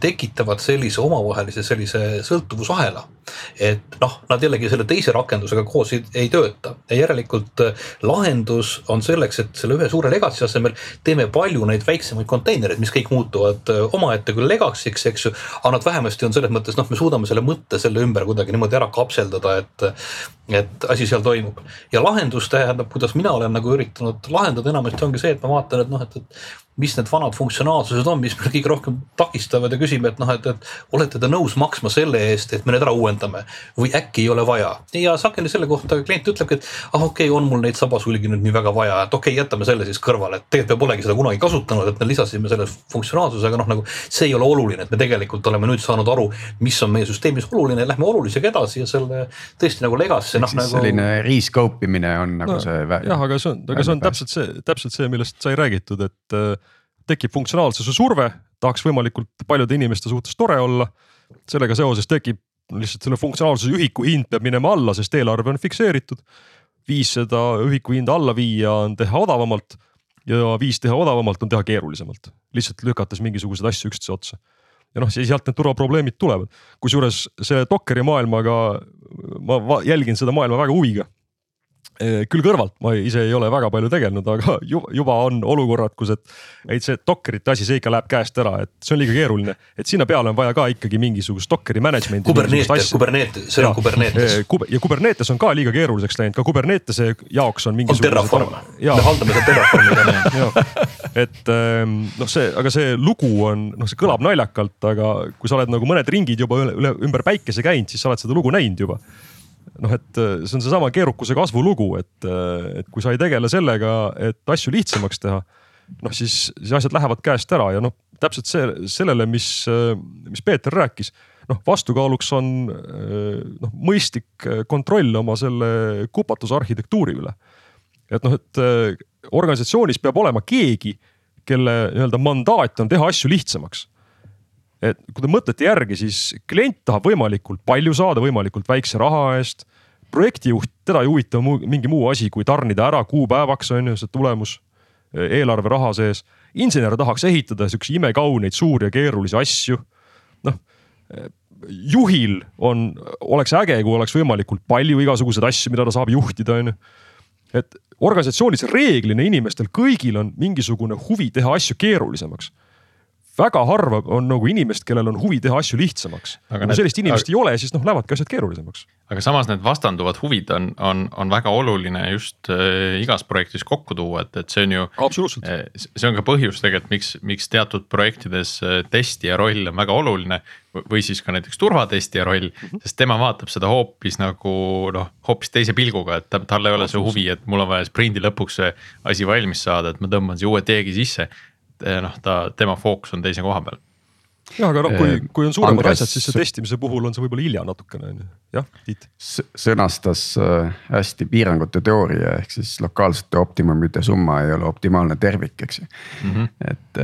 tekitavad sellise omavahelise sellise sõltuvusahela. et noh, nad jällegi selle teise rakendusega koos ei, ei tööta ja järelikult eh, lahendus on selleks, et selle ühe suure legacy asemel teeme palju neid väiksemaid konteinereid, mis kõik muutuvad eh, omaette küll legacy'ks, eks ju. aga nad vähemasti on selles mõttes noh, me suudame selle mõtte selle ümber kuidagi niimoodi ära kapseldada, et et asi seal toimub ja lahendus tähendab, kuidas mina olen nagu üritanud lahendada, enamasti ongi see, et ma vaatan, et noh, et, et mis need vanad funktsionaalsused on, mis meil kõige rohkem takistavad ja küsime, et noh, et, et olete te nõus maksma selle eest, et me need ära uuendame või äkki ei ole vaja. ja sageli selle kohta klient ütlebki, et ah okei okay,, on mul neid sabasulgi nüüd nii väga vaja, et okei okay,, jätame selle siis kõrvale, et tegelikult me polegi seda kunagi kasutanud, et me lisasime selle funktsionaalsuse, aga noh, nagu see ei ole oluline, et me tegelikult oleme nüüd saanud aru, mis on meie süsteemis oluline, lähme olulisega edasi ja selle tõesti nagu legacy noh nagu. selline rescope imine on nagu no, see. jah, aga see on, aga see on täpselt see, täpselt see, millest sai räägitud, et tekib funktsionaalsuse surve, tahaks võimalikult paljude inimeste suhtes tore olla. sellega seoses tekib lihtsalt selle funktsionaalsuse ühiku hind peab minema alla, sest eelarve on fikseeritud. viis seda ühiku hinda alla viia on teha odavamalt ja viis teha odavamalt on teha keerulisemalt, lihtsalt lükates mingisuguseid asju üksteise otsa. ja noh, sealt need turvaprobleemid tulevad, kusjuures selle Dockeri maailmaga ma jälgin seda maailma väga huviga küll kõrvalt, ma ise ei ole väga palju tegelenud, aga juba on olukorrad, kus, et, et see Dockerite asi, see ikka läheb käest ära, et see on liiga keeruline, et sinna peale on vaja ka ikkagi mingisugust Dockeri management'i. Kubernetes, Kubernetes, see on Kubernetes. ja Kubernetes on ka liiga keeruliseks läinud, ka Kubernetese jaoks on mingisugused. on Terraform, me haldame seda Terraformiga et ehm, noh, see, aga see lugu on, noh, see kõlab naljakalt, aga kui sa oled nagu mõned ringid juba üle, üle ümber päikese käinud, siis sa oled seda lugu näinud juba noh, et äh, see on seesama keerukuse kasvu lugu, et, äh, et kui sa ei tegele sellega, et asju lihtsamaks teha, noh siis, siis asjad lähevad käest ära ja noh, täpselt see, sellele, mis, äh, mis Peeter rääkis. noh, vastukaaluks on noh, mõistlik kontroll oma selle kupatusarhitektuuri üle. et noh, et organisatsioonis peab olema keegi, kelle nii-öelda mandaat on teha asju lihtsamaks et kui te mõtlete järgi, siis klient tahab võimalikult palju saada võimalikult väikse raha eest. projektijuht, teda ei huvita muu, mingi muu asi, kui tarnida ära kuupäevaks on ju see tulemus eelarve raha sees. insener tahaks ehitada siukseid imekauneid suuri ja keerulisi asju. noh, juhil on, oleks äge, kui oleks võimalikult palju igasuguseid asju, mida ta saab juhtida, on ju. et organisatsioonis reeglina inimestel kõigil on mingisugune huvi teha asju keerulisemaks väga harva on nagu inimest, kellel on huvi teha asju lihtsamaks. kui need... sellist inimest aga... ei ole, siis noh, lähevadki asjad keerulisemaks. aga samas need vastanduvad huvid on, on, on väga oluline just äh, igas projektis kokku tuua, et, et see on ju. absoluutselt äh,. see on ka põhjus tegelikult, miks, miks teatud projektides äh, testija roll on väga oluline. või siis ka näiteks turvatestija roll mm, -hmm. sest tema vaatab seda hoopis nagu noh, hoopis teise pilguga, et tal ei ole see huvi, et mul on vaja sprindi lõpuks see asi valmis saada, et ma tõmban siia uue teegi sisse Eh, noh, ta, tema fookus on teise koha peal jah, aga noh, kui, eh, kui on suuremad Andres, asjad, siis see testimise puhul on see võib-olla hilja natukene on ju, jah, Tiit. sõnastas äh, hästi piirangute teooria ehk siis lokaalsete optimumite summa ei ole optimaalne tervik, eks ju mm, -hmm. et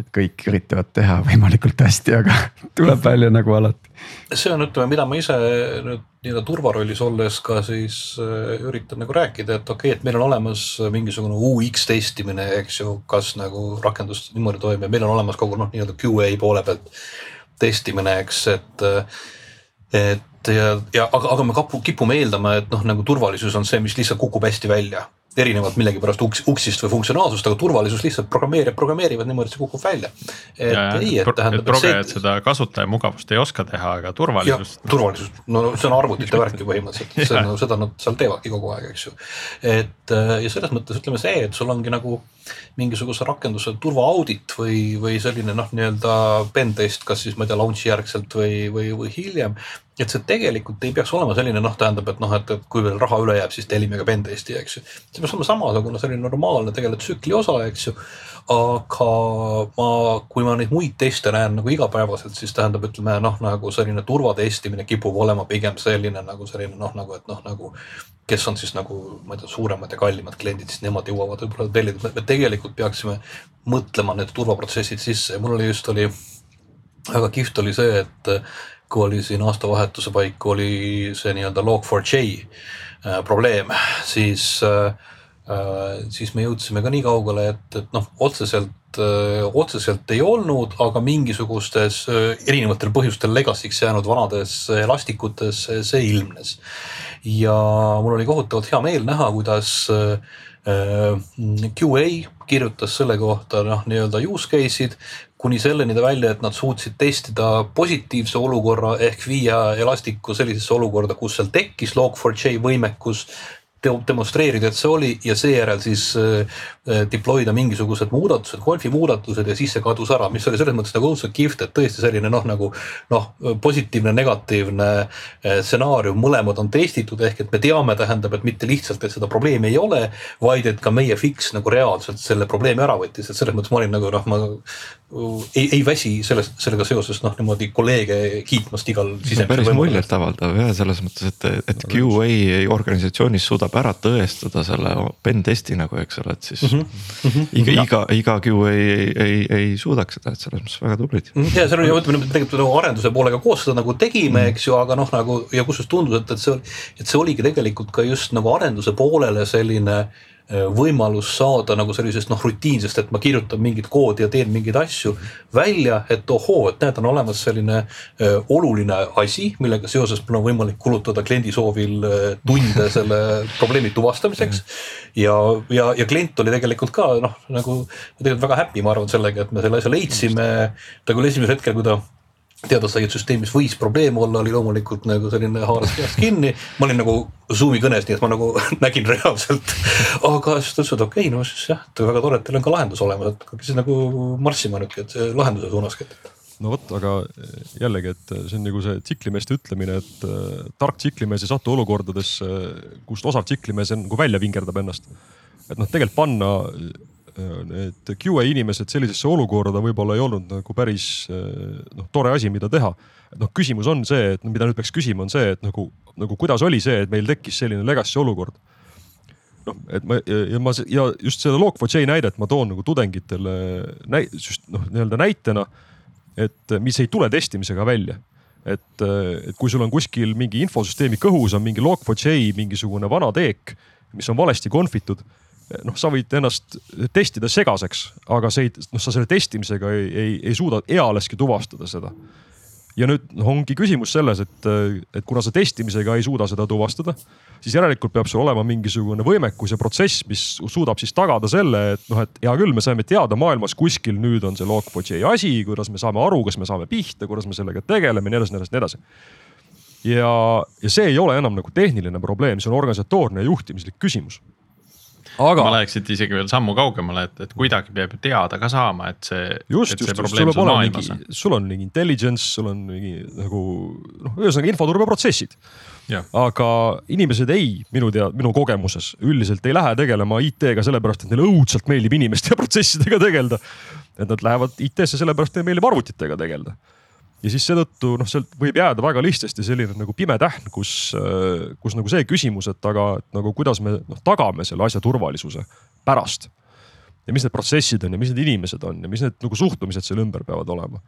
et kõik üritavad teha võimalikult hästi, aga tuleb välja nagu alati. see on, ütleme, mida ma ise nüüd nii-öelda turvarollis olles ka siis äh, üritan nagu rääkida, et okei okay,, et meil on olemas mingisugune UX testimine, eks ju, kas nagu rakendus niimoodi toimib, meil on olemas kogu noh, nii-öelda QA poole pealt testimine, eks, et et ja, ja aga, aga me kapu, kipume eeldama, et noh, nagu turvalisus on see, mis lihtsalt kukub hästi välja erinevalt millegipärast uks, uksist või funktsionaalsust, aga turvalisus lihtsalt programmeerijad programmeerivad niimoodi, et see kukub välja. et ja, ei, et tähendab. progejad see... seda kasutajamugavust ei oska teha, aga turvalisust. turvalisust, no see on arvutite värk ju põhimõtteliselt, see on, seda nad seal teevadki kogu aeg, eks ju. et äh, ja selles mõttes ütleme see, et sul ongi nagu mingisuguse rakenduse turvaaudit või, või selline noh, nii-öelda pen test, kas siis ma ei tea, launch'i järgselt või, või, või hiljem et see tegelikult ei peaks olema selline noh, tähendab, et noh, et, et kui veel raha üle jääb, siis tellime ka pentesti, eks ju. see peaks olema samasugune selline normaalne tegelikult tsükli osa, eks ju. aga ma, kui ma neid muid teste näen nagu igapäevaselt, siis tähendab, ütleme noh, nagu selline turvatestimine kipub olema pigem selline nagu selline noh, nagu et noh, nagu kes on siis nagu ma ei tea, suuremad ja kallimad kliendid, siis nemad jõuavad võib-olla tellida, me tegelikult peaksime mõtlema need turvaprotsessid sisse ja mul oli just oli väga kihvt oli see, et kui oli siin aastavahetuse paiku oli see nii-öelda Log4j äh, probleem, siis äh, äh, siis me jõudsime ka nii kaugele, et, et noh, otseselt, otseselt ei olnud, aga mingisugustes erinevatel põhjustel legacy'ks jäänud vanades elastikutes see ilmnes. ja mul oli kohutavalt hea meel näha, kuidas QA kirjutas selle kohta noh, nii-öelda use case'id, kuni selleni ta välja, et nad suutsid testida positiivse olukorra ehk viia Elastiku sellisesse olukorda, kus seal tekkis Log4j võimekus demonstreerida, et see oli ja seejärel siis äh, deploy da mingisugused muudatused, konfi muudatused ja siis see kadus ära, mis oli selles mõttes nagu õudselt kihvt, et tõesti selline noh, nagu noh, positiivne, negatiivne äh, stsenaarium, mõlemad on testitud, ehk et me teame, tähendab, et mitte lihtsalt, et seda probleemi ei ole, vaid et ka meie fix nagu reaalselt selle probleemi ära võttis, et selles mõttes ma olin nagu noh, ma ei, ei väsi sellest, sellega seoses noh, niimoodi kolleege kiitmast igal sisemisel päris muljetavaldav jah, selles mõttes, et, et QA organisatsioonis suudab ära tõestada selle pen testi nagu, eks ole, et siis mm -hmm. Iga, iga, iga QA ei, ei, ei suudaks seda, et selles mõttes väga tublid. Mhm. ja seal oli, ütleme tegelikult nagu arenduse poolega koos seda nagu tegime, eks ju, aga noh, nagu ja kusjuures tundus, et, et see, et see oligi tegelikult ka just nagu arenduse poolele selline Äh, võimalus saada nagu sellisest noh rutiinsest, et ma kirjutan mingit koodi ja teen mingeid asju välja, et ohoo, et näed, on olemas selline äh, oluline asi, millega seoses mul on võimalik kulutada kliendi soovil äh, tunde selle probleemi tuvastamiseks. ja, ja, ja klient oli tegelikult ka noh, nagu tegelikult väga happy, ma arvan sellega, et me selle asja leidsime. ta küll esimesel hetkel, kui ta et süsteemis võis probleem olla, oli loomulikult nagu selline haaras peast kinni. ma olin nagu Zoom'i kõnes, nii et ma nagu nägin reaalselt. aga siis ta ütles, et okei okay,, no siis jah, et väga tore, et teil on ka lahendus olemas, et hakkas siis nagu marssima et lahenduse suunaski no vot, aga jällegi, et see on nagu see tsiklimeeste ütlemine, et äh, tark tsiklimees ei satu olukordadesse, kust osav tsiklimees nagu välja vingerdab ennast. et noh, tegelikult panna et QA inimesed sellisesse olukorda võib-olla ei olnud nagu päris noh, tore asi, mida teha. noh, küsimus on see, et mida nüüd peaks küsima, on see, et nagu, nagu kuidas oli see, et meil tekkis selline legacy olukord. noh, et ma ja ma ja just seda Log4j näidet ma toon nagu tudengitele näi-, noh, nii-öelda näitena, et mis ei tule testimisega välja et, et kui sul on kuskil mingi infosüsteemi kõhus on mingi Log4j mingisugune vana teek, mis on valesti konfitud noh, sa võid ennast testida segaseks, aga see ei, noh, sa selle testimisega ei, ei, ei suuda ealeski tuvastada seda. ja nüüd noh, ongi küsimus selles, et, et kuna sa testimisega ei suuda seda tuvastada, siis järelikult peab sul olema mingisugune võimekus ja protsess, mis suudab siis tagada selle, et noh, et hea küll, me saime teada maailmas kuskil nüüd on see Log4j asi, kuidas me saame aru, kas me saame pihta, kuidas me sellega tegeleme, nii edasi, nii edasi, nii edasi ja, ja see ei ole enam nagu tehniline probleem, see on organisatoorne ja juhtimislik küsimus aga. ma läheks siit isegi veel sammu kaugemale, et, et kuidagi peab ju teada ka saama, et see. just, just, just, sul peab olema mingi, sul on mingi intelligence, sul on mingi nagu noh, ühesõnaga infoturbeprotsessid. aga inimesed ei, minu tea-, minu kogemuses üldiselt ei lähe tegelema IT-ga sellepärast, et neile õudselt meeldib inimeste ja protsessidega tegeleda. et nad lähevad IT-sse sellepärast, et neile meeldib arvutitega tegeleda ja siis seetõttu noh, sealt võib jääda väga lihtsasti selline nagu pime tähn, kus, äh, kus nagu see küsimus, et aga et nagu kuidas me noh, tagame selle asja turvalisuse pärast. ja mis need protsessid on ja mis need inimesed on ja mis need nagu suhtumised seal ümber peavad olema.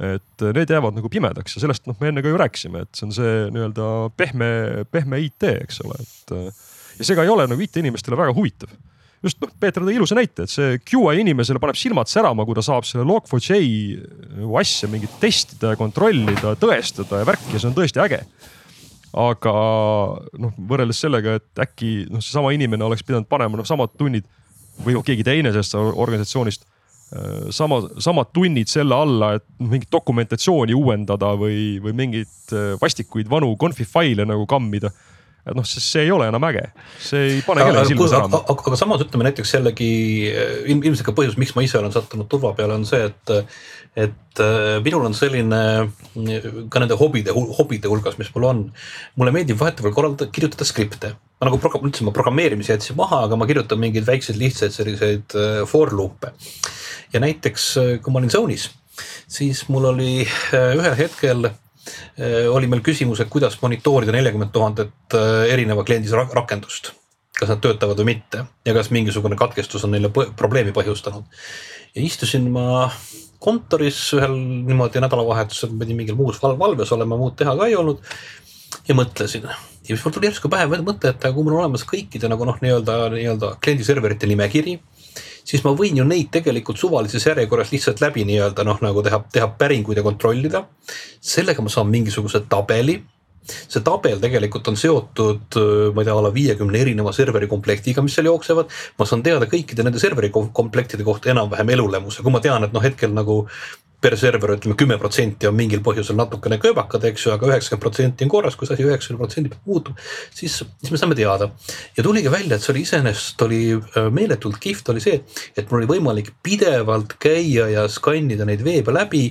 et äh, need jäävad nagu pimedaks ja sellest noh, me enne ka ju rääkisime, et see on see nii-öelda pehme, pehme IT, eks ole, et. Äh, ja see ka ei ole nagu IT-inimestele väga huvitav just noh, Peeter tõi ilusa näite, et see QA inimesele paneb silmad särama, kui ta saab selle Log4j nagu asja mingit testida ja kontrollida, tõestada ja värki ja see on tõesti äge. aga noh, võrreldes sellega, et äkki noh, seesama inimene oleks pidanud panema noh, samad tunnid või noh, keegi teine sellest organisatsioonist äh, sama, samad tunnid selle alla, et mingit dokumentatsiooni uuendada või, või mingeid äh, vastikuid vanu conf'i faile nagu kammida et noh, sest see ei ole enam äge, see ei pane aga, kellegi silma aga, särama. aga, samas ütleme näiteks jällegi ilm, ilmselt ka põhjus, miks ma ise olen sattunud turva peale, on see, et et äh, minul on selline ka nende hobide, hobide hulgas, mis mul on. mulle meeldib vahetevahel korraldada, kirjutada skripte. ma nagu program-, üldse ma programmeerimise jätsin maha, aga ma kirjutan mingeid väikseid lihtsaid selliseid äh, for loop'e. ja näiteks, kui ma olin Zone'is, siis mul oli ühel hetkel oli meil küsimus, et kuidas monitoorida neljakümmet tuhandet erineva kliendi rakendust kas nad töötavad või mitte ja kas mingisugune katkestus on neile probleemi põhjustanud. ja istusin ma kontoris ühel niimoodi nädalavahetusel, pidin mingil muus val valves olema, muud teha ka ei olnud. ja mõtlesin ja siis mul tuli järsku pähe mõte, et kui mul on olemas kõikide nagu noh, nii-öelda, nii-öelda kliendiserverite nimekiri siis ma võin ju neid tegelikult suvalises järjekorras lihtsalt läbi nii-öelda noh, nagu teha, teha päringuid ja kontrollida. sellega ma saan mingisuguse tabeli see tabel tegelikult on seotud, ma ei tea, a la viiekümne erineva serveri komplektiga, mis seal jooksevad. ma saan teada kõikide nende serveri komplektide kohta enam-vähem elulemuse, kui ma tean, et noh, hetkel nagu per server ütleme kümme protsenti on mingil põhjusel natukene kööbakad, eks ju, aga üheksakümmend protsenti on korras, kui see asi üheksakümne protsendi pealt muutub, siis, siis me saame teada. ja tuligi välja, et see oli iseenesest oli äh, meeletult kihvt, oli see, et mul oli võimalik pidevalt käia ja skannida neid veebe läbi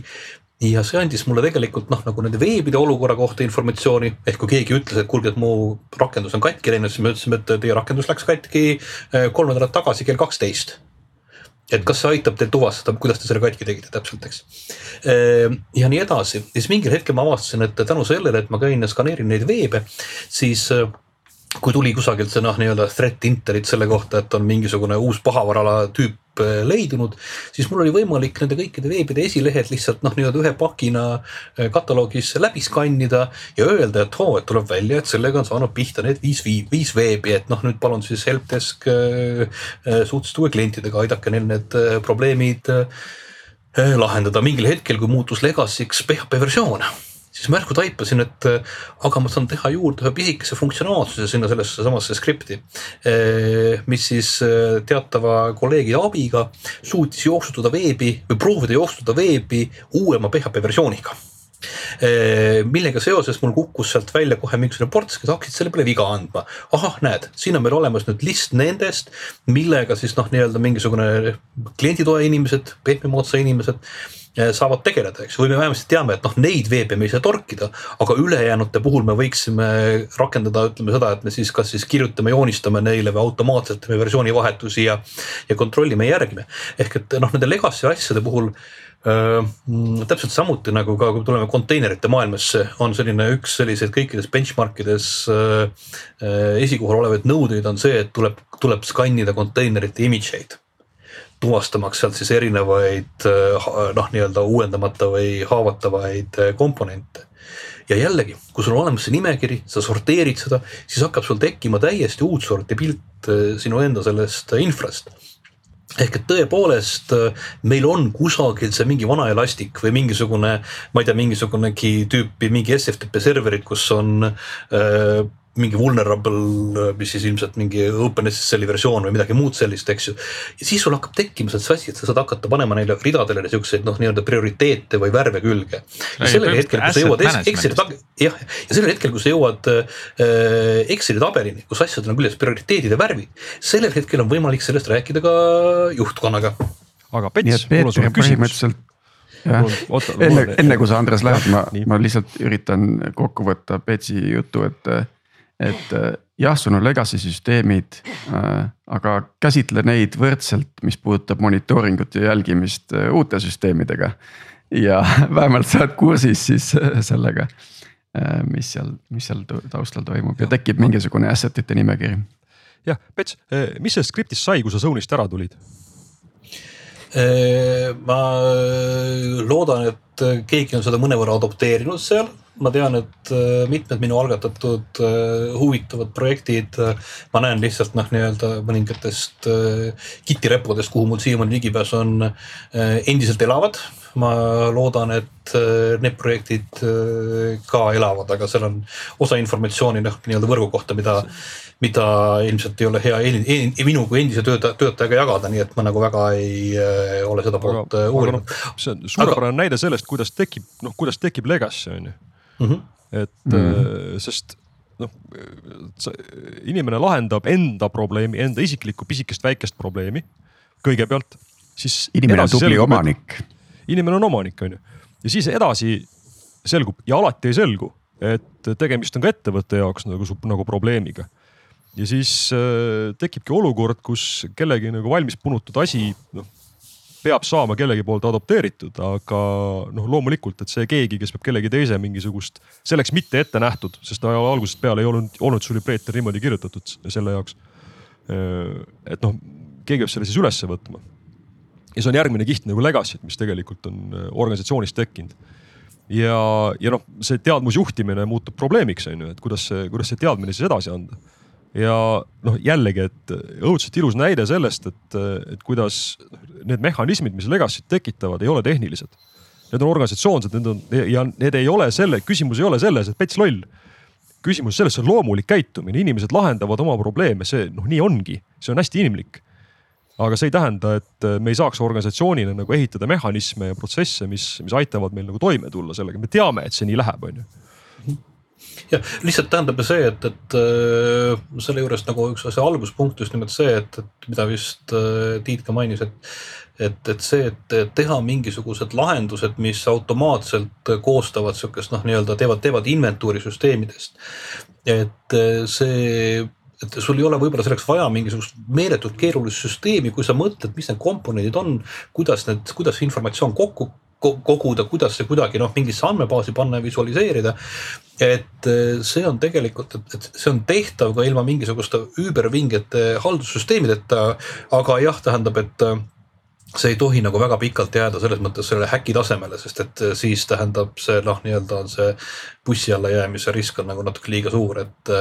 ja see andis mulle tegelikult noh, nagu nende veebide olukorra kohta informatsiooni, ehk kui keegi ütles, et kuulge, et mu rakendus on katki läinud, siis me ütlesime, et teie rakendus läks katki äh, kolm nädalat tagasi kell kaksteist. Et kas see aitab teil tuvastada, kuidas te selle katki tegite täpselt, eks. Äh, ja nii edasi, siis mingil hetkel ma avastasin, et tänu sellele, et ma käin ja skaneerin neid veebe, siis äh, kui tuli kusagilt see noh, nii-öelda threat intelit selle kohta, et on mingisugune uus pahavarala tüüp äh, leidunud, siis mul oli võimalik nende kõikide veebide esilehed lihtsalt noh, nii-öelda ühe pakina äh, kataloogis läbi skannida ja öelda, et oo, et tuleb välja, et sellega on saanud pihta need viis, viis veebi, et noh, nüüd palun siis helpdesk äh, suhteliselt uue klientidega, aidake neil need probleemid lahendada. Mingil hetkel, kui muutus Legacy'ks PHP versioon siis ma järsku taipasin, et äh, aga ma saan teha juurde ühe pisikese funktsionaalsuse sinna sellesse samasse skripti. Äh, mis siis äh, teatava kolleegi abiga suutis jooksutada veebi või proovida jooksutada veebi uuema PHP versiooniga millega seoses mul kukkus sealt välja kohe mingisugune ports, kes hakkasid selle peale viga andma. ahah, näed, siin on meil olemas nüüd list nendest, millega siis noh, nii-öelda mingisugune klienditoe inimesed, pehme moodsa inimesed saavad tegeleda, eks, või me vähemasti teame, et noh, neid veebe me ei saa torkida, aga ülejäänute puhul me võiksime rakendada, ütleme seda, et me siis kas siis kirjutame, joonistame neile või automaatselt teeme versioonivahetusi ja, ja kontrollime järgime. ehk et noh, nende legacy asjade puhul Äh, täpselt samuti nagu ka, kui tuleme konteinerite maailmasse, on selline üks selliseid kõikides benchmark ides äh, äh, esikohal olevaid nõudeid on see, et tuleb, tuleb skannida konteinerite image eid tuvastamaks sealt siis erinevaid eh, noh, nii-öelda uuendamata või haavatavaid eh, komponente. ja jällegi, kui sul on olemas see nimekiri, sa sorteerid seda, siis hakkab sul tekkima täiesti uut sorti pilt eh, sinu enda sellest infrast ehk et tõepoolest meil on kusagil see mingi vana elastik või mingisugune, ma ei tea, mingisugunegi tüüpi mingi SFTP serverid, kus on äh, mingi vulnerable, mis siis ilmselt mingi OpenSSL-i versioon või midagi muud sellist, eks ju. ja siis sul hakkab tekkima see asi, et sa saad hakata panema neile ridadele siukseid noh, nii-öelda prioriteete või värve külge. ja sellel hetkel, kui sa jõuad Exceli, jah, ja sellel hetkel, kui sa jõuad äh, Exceli tabelini, kus asjadel on küljes prioriteedid ja värvid, sellel hetkel on võimalik sellest rääkida ka juhtkonnaga. aga Pets, mul on sulle küsimus jah, enne, enne kui sa Andres lähed, ma, ma lihtsalt üritan kokku võtta Petsi jutu, et et äh, jah, sul on legacy süsteemid, äh, aga käsitle neid võrdselt, mis puudutab monitooringut ja jälgimist äh, uute süsteemidega. ja vähemalt sa oled kursis siis sellega, mis seal, mis seal taustal toimub ja tekib mingisugune asset'ite nimekiri. jah, Pets, mis sellest skriptist sai, kui sa Zone'ist ära tulid? Ma loodan, et keegi on seda mõnevõrra adopteerinud seal ma tean, et mitmed minu algatatud huvitavad projektid, ma näen lihtsalt noh, nii-öelda mõningatest Giti repodest, kuhu mul siiamaani ligipääs on, endiselt elavad. Ma loodan, et need projektid ka elavad, aga seal on osa informatsiooni noh, nii-öelda võrgu kohta, mida mida ilmselt ei ole hea en, en, minu kui endise töötaja, töötajaga jagada, nii et ma nagu väga ei äh, ole seda poolt uurinud. No, see on suurepärane aga... näide sellest, kuidas tekib, noh, kuidas tekib legacy on ju mm. -hmm. et mm -hmm. sest noh, inimene lahendab enda probleemi, enda isiklikku pisikest väikest probleemi kõigepealt, siis. inimene on tubli omanik. Inimene on omanik, on ju, ja siis edasi selgub ja alati ei selgu, et tegemist on ka ettevõtte jaoks nagu, nagu probleemiga ja siis äh, tekibki olukord, kus kellegi nagu valmis punutud asi, noh peab saama kellegi poolt adopteeritud, aga noh, loomulikult, et see keegi, kes peab kellegi teise mingisugust selleks mitte ette nähtud, sest algusest peale ei olnud, olnud sul ju Peeter niimoodi kirjutatud selle jaoks. et noh, keegi peab selle siis ülesse võtma. Ja see on järgmine kiht nagu legacy't, mis tegelikult on äh, organisatsioonis tekkinud. ja, ja noh, see teadmusjuhtimine muutub probleemiks, on ju, et kuidas see, kuidas see teadmine siis edasi anda ja noh, jällegi, et õudselt ilus näide sellest, et, et kuidas need mehhanismid, mis Legacy't tekitavad, ei ole tehnilised. Need on organisatsioonsed, need on ja need ei ole selle, küsimus ei ole selles, et pets loll. küsimus selles, see on loomulik käitumine, inimesed lahendavad oma probleeme, see noh, nii ongi, see on hästi inimlik. Aga see ei tähenda, et me ei saaks organisatsioonina nagu ehitada mehhanisme ja protsesse, mis, mis aitavad meil nagu toime tulla sellega, me teame, et see nii läheb, on ju jah, lihtsalt tähendab see, et, et äh, selle juures nagu üks asja alguspunkt just nimelt see, et, et mida vist äh, Tiit ka mainis, et et, et see, et teha mingisugused lahendused, mis automaatselt koostavad sihukest noh, nii-öelda teevad, teevad inventuuri süsteemidest. et äh, see et sul ei ole võib-olla selleks vaja mingisugust meeletult keerulist süsteemi, kui sa mõtled, mis need komponendid on, kuidas need, kuidas informatsioon kokku koguda, kuidas see kuidagi noh, mingisse andmebaasi panna ja visualiseerida. et eh, see on tegelikult, et see on tehtav ka ilma mingisuguste üübervingete haldussüsteemideta. aga jah, tähendab, et eh, see ei tohi nagu väga pikalt jääda selles mõttes sellele häki tasemele, sest et eh, siis tähendab see noh, nii-öelda on see bussi alla jäämise risk on nagu natuke liiga suur, et,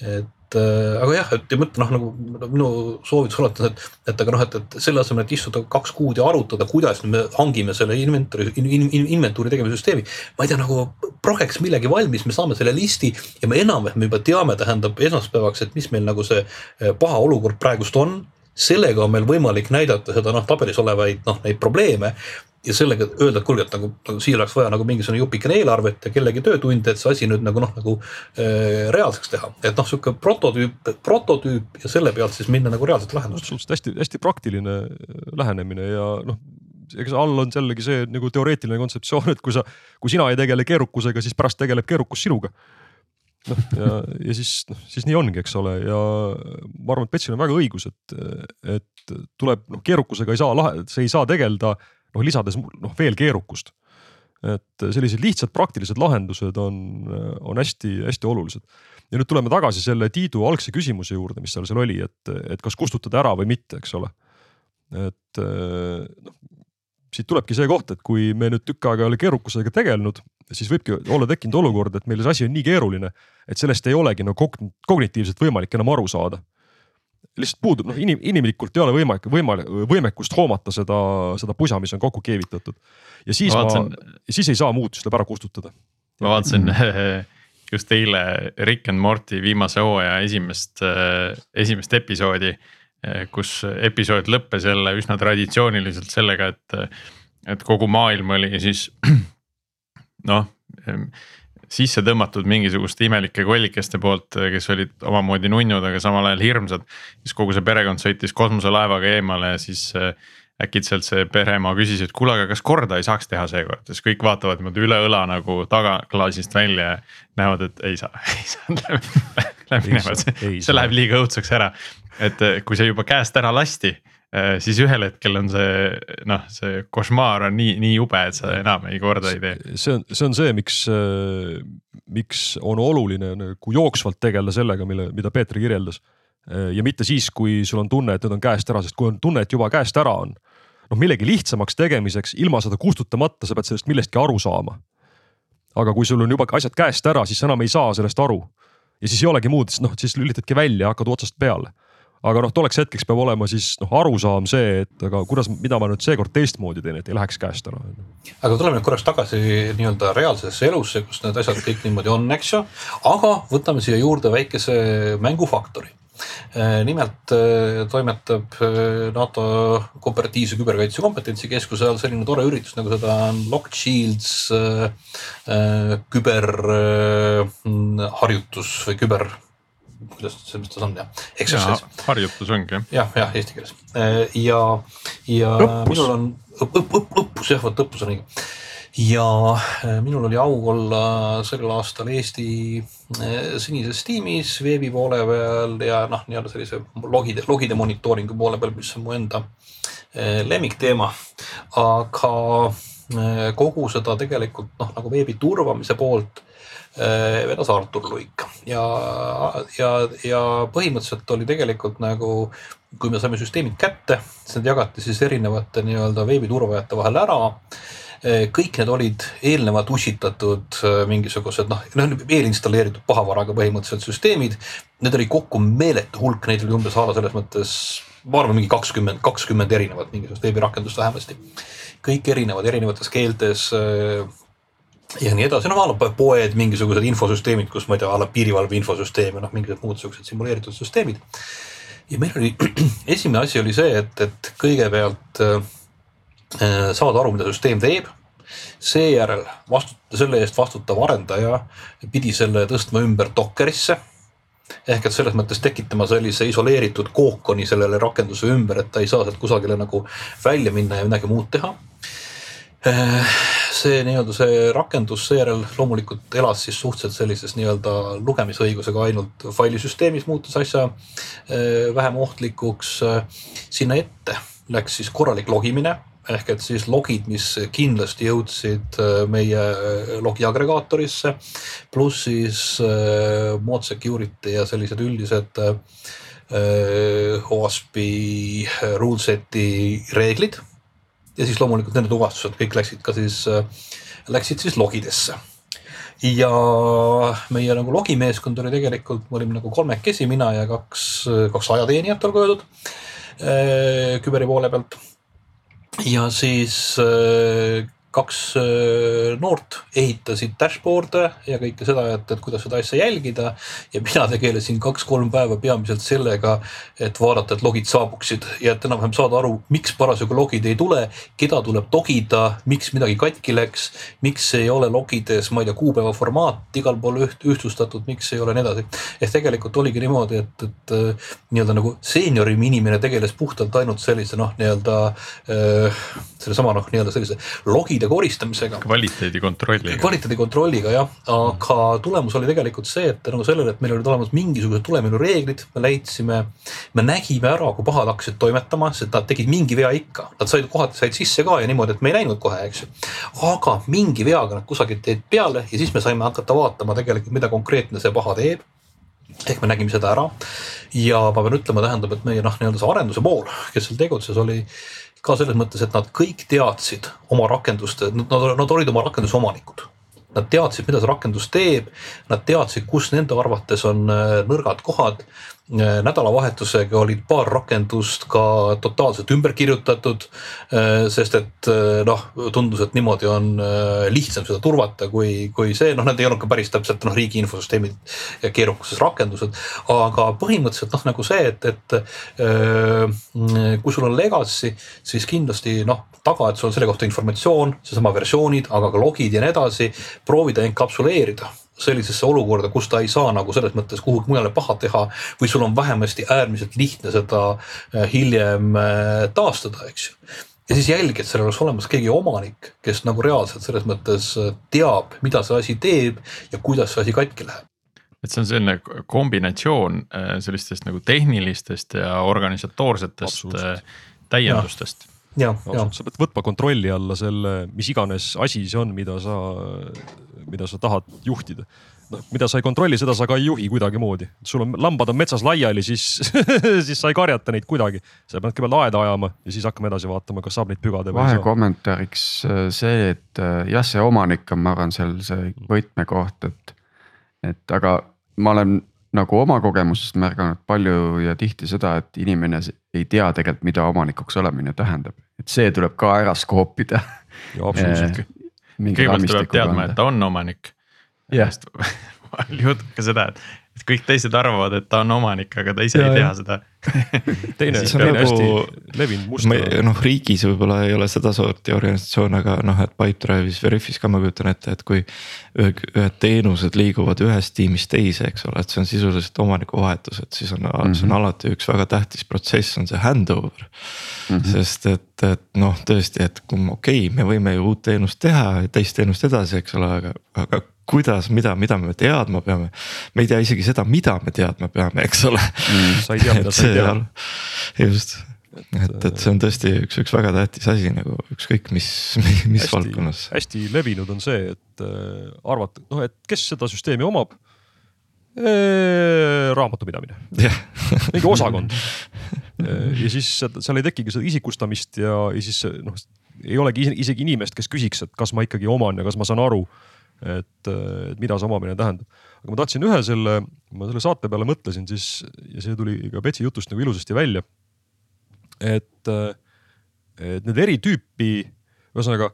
et et äh, aga jah, et ja mõtle noh, nagu minu soovitus on, et, et aga noh, et, et selle asemel, et istuda kaks kuud ja arutada, kuidas me hangime selle inventuuri in,, in, inventuuri tegemise süsteemi. ma ei tea, nagu projeks millegi valmis, me saame selle listi ja me enam-vähem juba teame, tähendab esmaspäevaks, et mis meil nagu see äh, paha olukord praegust on sellega on meil võimalik näidata seda noh, tabelis olevaid noh, neid probleeme ja sellega öelda, et kuulge, et nagu, nagu siia oleks vaja nagu mingisugune jupikene eelarvet ja kellegi töötunde, et see asi nüüd nagu noh, nagu äh, reaalseks teha. et noh, sihuke prototüüp, prototüüp ja selle pealt siis minna nagu reaalselt lahendust. absoluutselt hästi-hästi praktiline äh, lähenemine ja noh, eks all on jällegi see nagu teoreetiline kontseptsioon, et kui sa, kui sina ei tegele keerukusega, siis pärast tegeleb keerukus sinuga noh ja, ja siis noh, siis nii ongi, eks ole, ja ma arvan, et Petsil on väga õigus, et, et tuleb noh, keerukusega ei saa lahe, see ei saa tegeleda noh, lisades noh veel keerukust. et sellised lihtsad praktilised lahendused on, on hästi-hästi olulised. ja nüüd tuleme tagasi selle Tiidu algse küsimuse juurde, mis seal seal oli, et, et kas kustutada ära või mitte, eks ole. et noh, siit tulebki see koht, et kui me nüüd tükk aega ei ole keerukusega tegelenud, siis võibki olla tekkinud olukord, et meil see asi on nii keeruline, et sellest ei olegi nagu kognitiivselt võimalik enam aru saada lihtsalt puudub noh, inim-, inimlikult ei ole võimalik, võimalik, võimekust hoomata seda, seda pusa, mis on kokku keevitatud. ja siis ma, vaatasin... ma, siis ei saa siis tuleb ära kustutada. ma vaatasin just eile Rick and Morty viimase hooaja esimest, esimest episoodi. kus episood lõppes jälle üsna traditsiooniliselt sellega, et, et kogu maailm oli siis noh sisse tõmmatud mingisuguste imelike kollikeste poolt, kes olid omamoodi nunnud, aga samal ajal hirmsad. siis kogu see perekond sõitis kosmoselaevaga eemale ja siis äh, äkitselt see pereema küsis, et kuule, aga kas korda ei saaks teha seekord, siis kõik vaatavad niimoodi üle õla nagu tagaklaasist välja ja näevad, et ei saa, ei saa läbi, läbi minema, see, see läheb liiga õudseks ära. et äh, kui see juba käest ära lasti siis ühel hetkel on see noh, see košmaar on nii, nii jube, et sa enam ei korda ei tee. see on, see on see, miks, äh, miks on oluline nagu jooksvalt tegeleda sellega, mille, mida Peeter kirjeldas. Äh, ja mitte siis, kui sul on tunne, et nüüd on käest ära, sest kui on tunne, et juba käest ära on. noh, millegi lihtsamaks tegemiseks, ilma seda kustutamata, sa pead sellest millestki aru saama. aga kui sul on juba asjad käest ära, siis sa enam ei saa sellest aru. ja siis ei olegi muud, noh siis lülitadki välja, hakkad otsast peale aga noh, tolleks hetkeks peab olema siis noh, arusaam see, et aga kuidas, mida ma nüüd seekord teistmoodi teen, et ei läheks käest ära. aga tuleme nüüd korraks tagasi nii-öelda reaalsesse elusse, kus need asjad kõik niimoodi on, eks ju. aga võtame siia juurde väikese mängufaktori nimelt äh, toimetab äh, NATO kooperatiivse küberkaitse kompetentsikeskuse all selline tore üritus, nagu seda on Locked Shields küberharjutus või küber kuidas see, mis ta on jah, exercise. harjutus ongi jah. jah, jah, eesti keeles ja, ja õppus. minul on õpp, õpp, õpp, õppus jah, vot õppus on õige ja äh, minul oli au olla sellel aastal Eesti äh, sinises tiimis veebi poole peal ja noh, nii-öelda sellise logide, logide monitooringu poole peal, mis on mu enda äh, lemmikteema. aga kogu seda tegelikult noh, nagu veebi turvamise poolt vedas Artur Luik ja, ja, ja põhimõtteliselt oli tegelikult nagu, kui me saime süsteemid kätte, siis need jagati siis erinevate nii-öelda veebiturvajate vahel ära Eh, kõik need olid eelnevalt ussitatud eh, mingisugused noh, noh eelinstalleeritud pahavaraga põhimõtteliselt süsteemid. Need oli kokku meeletu hulk, neid oli umbes a la selles mõttes, ma arvan, mingi kakskümmend, kakskümmend erinevat mingisugust veebirakendust vähemasti. kõik erinevad, erinevates keeltes ja nii edasi, noh a la poed, mingisugused infosüsteemid, kus ma ei tea, a la piirivalve infosüsteem ja noh, mingisugused muud siuksed simuleeritud süsteemid. ja meil oli, esimene asi oli see, et, et kõigepealt äh, Äh, saada aru, mida süsteem teeb. seejärel vastuta, selle eest vastutav arendaja pidi selle tõstma ümber Dockerisse. ehk et selles mõttes tekitama sellise isoleeritud kookoni sellele rakenduse ümber, et ta ei saa sealt kusagile nagu välja minna ja midagi muud teha äh, see nii-öelda see rakendus seejärel loomulikult elas siis suhteliselt sellises nii-öelda lugemisõigusega ainult failisüsteemis, muutus asja äh, vähem ohtlikuks. sinna ette läks siis korralik logimine ehk et siis logid, mis kindlasti jõudsid äh, meie äh, logi agregaatorisse, pluss siis mod security ja sellised üldised OASP-i ruleseti reeglid. Ja siis loomulikult nende tuvastused kõik läksid ka siis, läksid siis logidesse. Ja meie nagu logimeeskond oli tegelikult, me olime nagu kolmekesi, mina ja kaks, kaks ajateenijat olgu öeldud küberi poole pealt. Ja siis äh, kaks noort ehitasid dashboard'e ja kõike seda, et, et kuidas seda asja jälgida. ja mina tegelesin kaks-kolm päeva peamiselt sellega, et vaadata, et logid saabuksid ja et enam-vähem saada aru, miks parasjagu logid ei tule, keda tuleb logida, miks midagi katki läks, miks ei ole logides, ma ei tea, kuupäeva formaat igal pool üht, ühtlustatud, miks ei ole nii edasi. ehk tegelikult oligi niimoodi, et, et nii-öelda nagu seeniorim inimene tegeles puhtalt ainult sellise noh, nii-öelda sellesama noh, nii-öelda sellise logide kildide koristamisega. kvaliteedi kontrolliga. kvaliteedi kontrolliga jah, aga tulemus oli tegelikult see, et tänu sellele, et meil olid olemas mingisugused tuleminureeglid, me leidsime, me nägime ära, kui pahad hakkasid toimetama, sest nad tegid mingi vea ikka, nad said kohati said sisse ka ja niimoodi, et me ei näinud kohe, eks ju. aga mingi veaga nad kusagilt jäid peale ja siis me saime hakata vaatama tegelikult, mida konkreetne see paha teeb ehk me nägime seda ära ja ma pean ütlema, tähendab, et meie noh, nii-öelda see arenduse pool, kes seal tegutses, oli ka selles mõttes, et nad kõik teadsid oma rakenduste, nad, nad olid oma rakenduse omanikud. Nad teadsid, mida see rakendus teeb, nad teadsid, kus nende arvates on äh, nõrgad kohad nädalavahetusega olid paar rakendust ka totaalselt ümber kirjutatud. Äh, sest et äh, noh, tundus, et niimoodi on lihtsam seda turvata, kui, kui see, noh, need ei olnud ka päris täpselt noh, riigi infosüsteemid ja keerukuses rakendused. aga põhimõtteliselt noh, nagu see, et, et kui sul on legacy, siis kindlasti noh, taga, et sul on selle kohta informatsioon, seesama versioonid, aga ka logid ja nii edasi, proovida enkapsuleerida sellisesse olukorda, kus ta ei saa nagu selles mõttes kuhugi mujale paha teha või sul on vähemasti äärmiselt lihtne seda äh, hiljem äh, taastada, eks ju. Ja siis jälgi, et seal oleks olemas keegi omanik, kes nagu reaalselt selles mõttes äh, teab, mida see asi teeb ja kuidas see asi katki läheb. et see on selline kombinatsioon sellistest nagu tehnilistest ja organisatoorsetest täiendustest ja. sa pead võtma kontrolli alla selle, mis iganes asi see on, mida sa, mida sa tahad juhtida. noh, mida sa ei kontrolli, seda sa ka ei juhi kuidagimoodi. sul on lambad on metsas laiali, siis siis sa ei karjata neid kuidagi. sa pead kõigepealt aeda ajama ja siis hakkame edasi vaatama, kas saab neid pügada või ei saa. vahekommentaariks äh, see, et äh, jah, see omanik on, ma arvan, seal see võtmekoht, et, et aga ma olen nagu oma kogemusest märganud palju ja tihti seda, et inimene ei tea tegelikult, mida omanikuks olemine tähendab, et see tuleb ka ära skoopida. absoluutselt. kõigepealt tuleb teadma, et ta on omanik. vahel juhtub ka seda, et kõik teised arvavad, et ta on omanik, aga ta ise Ja, ei tea seda teine, teine nagu- hästi levinud muster noh, riigis võib-olla ei ole sedasorti organisatsioon, aga noh, et Pipedrive'is, Veriffis ka ma kujutan ette, et kui. ühe- ühed teenused liiguvad ühest tiimist teise, eks ole, et see on sisuliselt omanikuvahetus, et siis on mm, -hmm. see on alati üks väga tähtis protsess, on see handover mm. -hmm. sest et, et noh, tõesti, et kui okei okay,, me võime ju uut teenust teha ja teist teenust edasi, eks ole, aga, aga kuidas, mida, mida me teadma peame. me ei tea isegi seda, mida me teadma peame, eks ole sa ei tea, mida sa ei on- just, et, et see on tõesti üks, üks väga tähtis asi nagu ükskõik mis, mis, mis hästi, valdkonnas. hästi levinud on see, et äh, arvata, noh, et kes seda süsteemi omab. raamatupidamine, jah, mingi osakond. ja siis seal ei tekigi seda isikustamist ja, ja siis noh, ei olegi ise- isegi inimest, kes küsiks, et kas ma ikkagi oman ja kas ma saan aru. Et, et mida see omamine tähendab, aga ma tahtsin ühe selle, ma selle saate peale mõtlesin siis ja see tuli ka Betsi jutust nagu ilusasti välja. et, et need eri tüüpi, ühesõnaga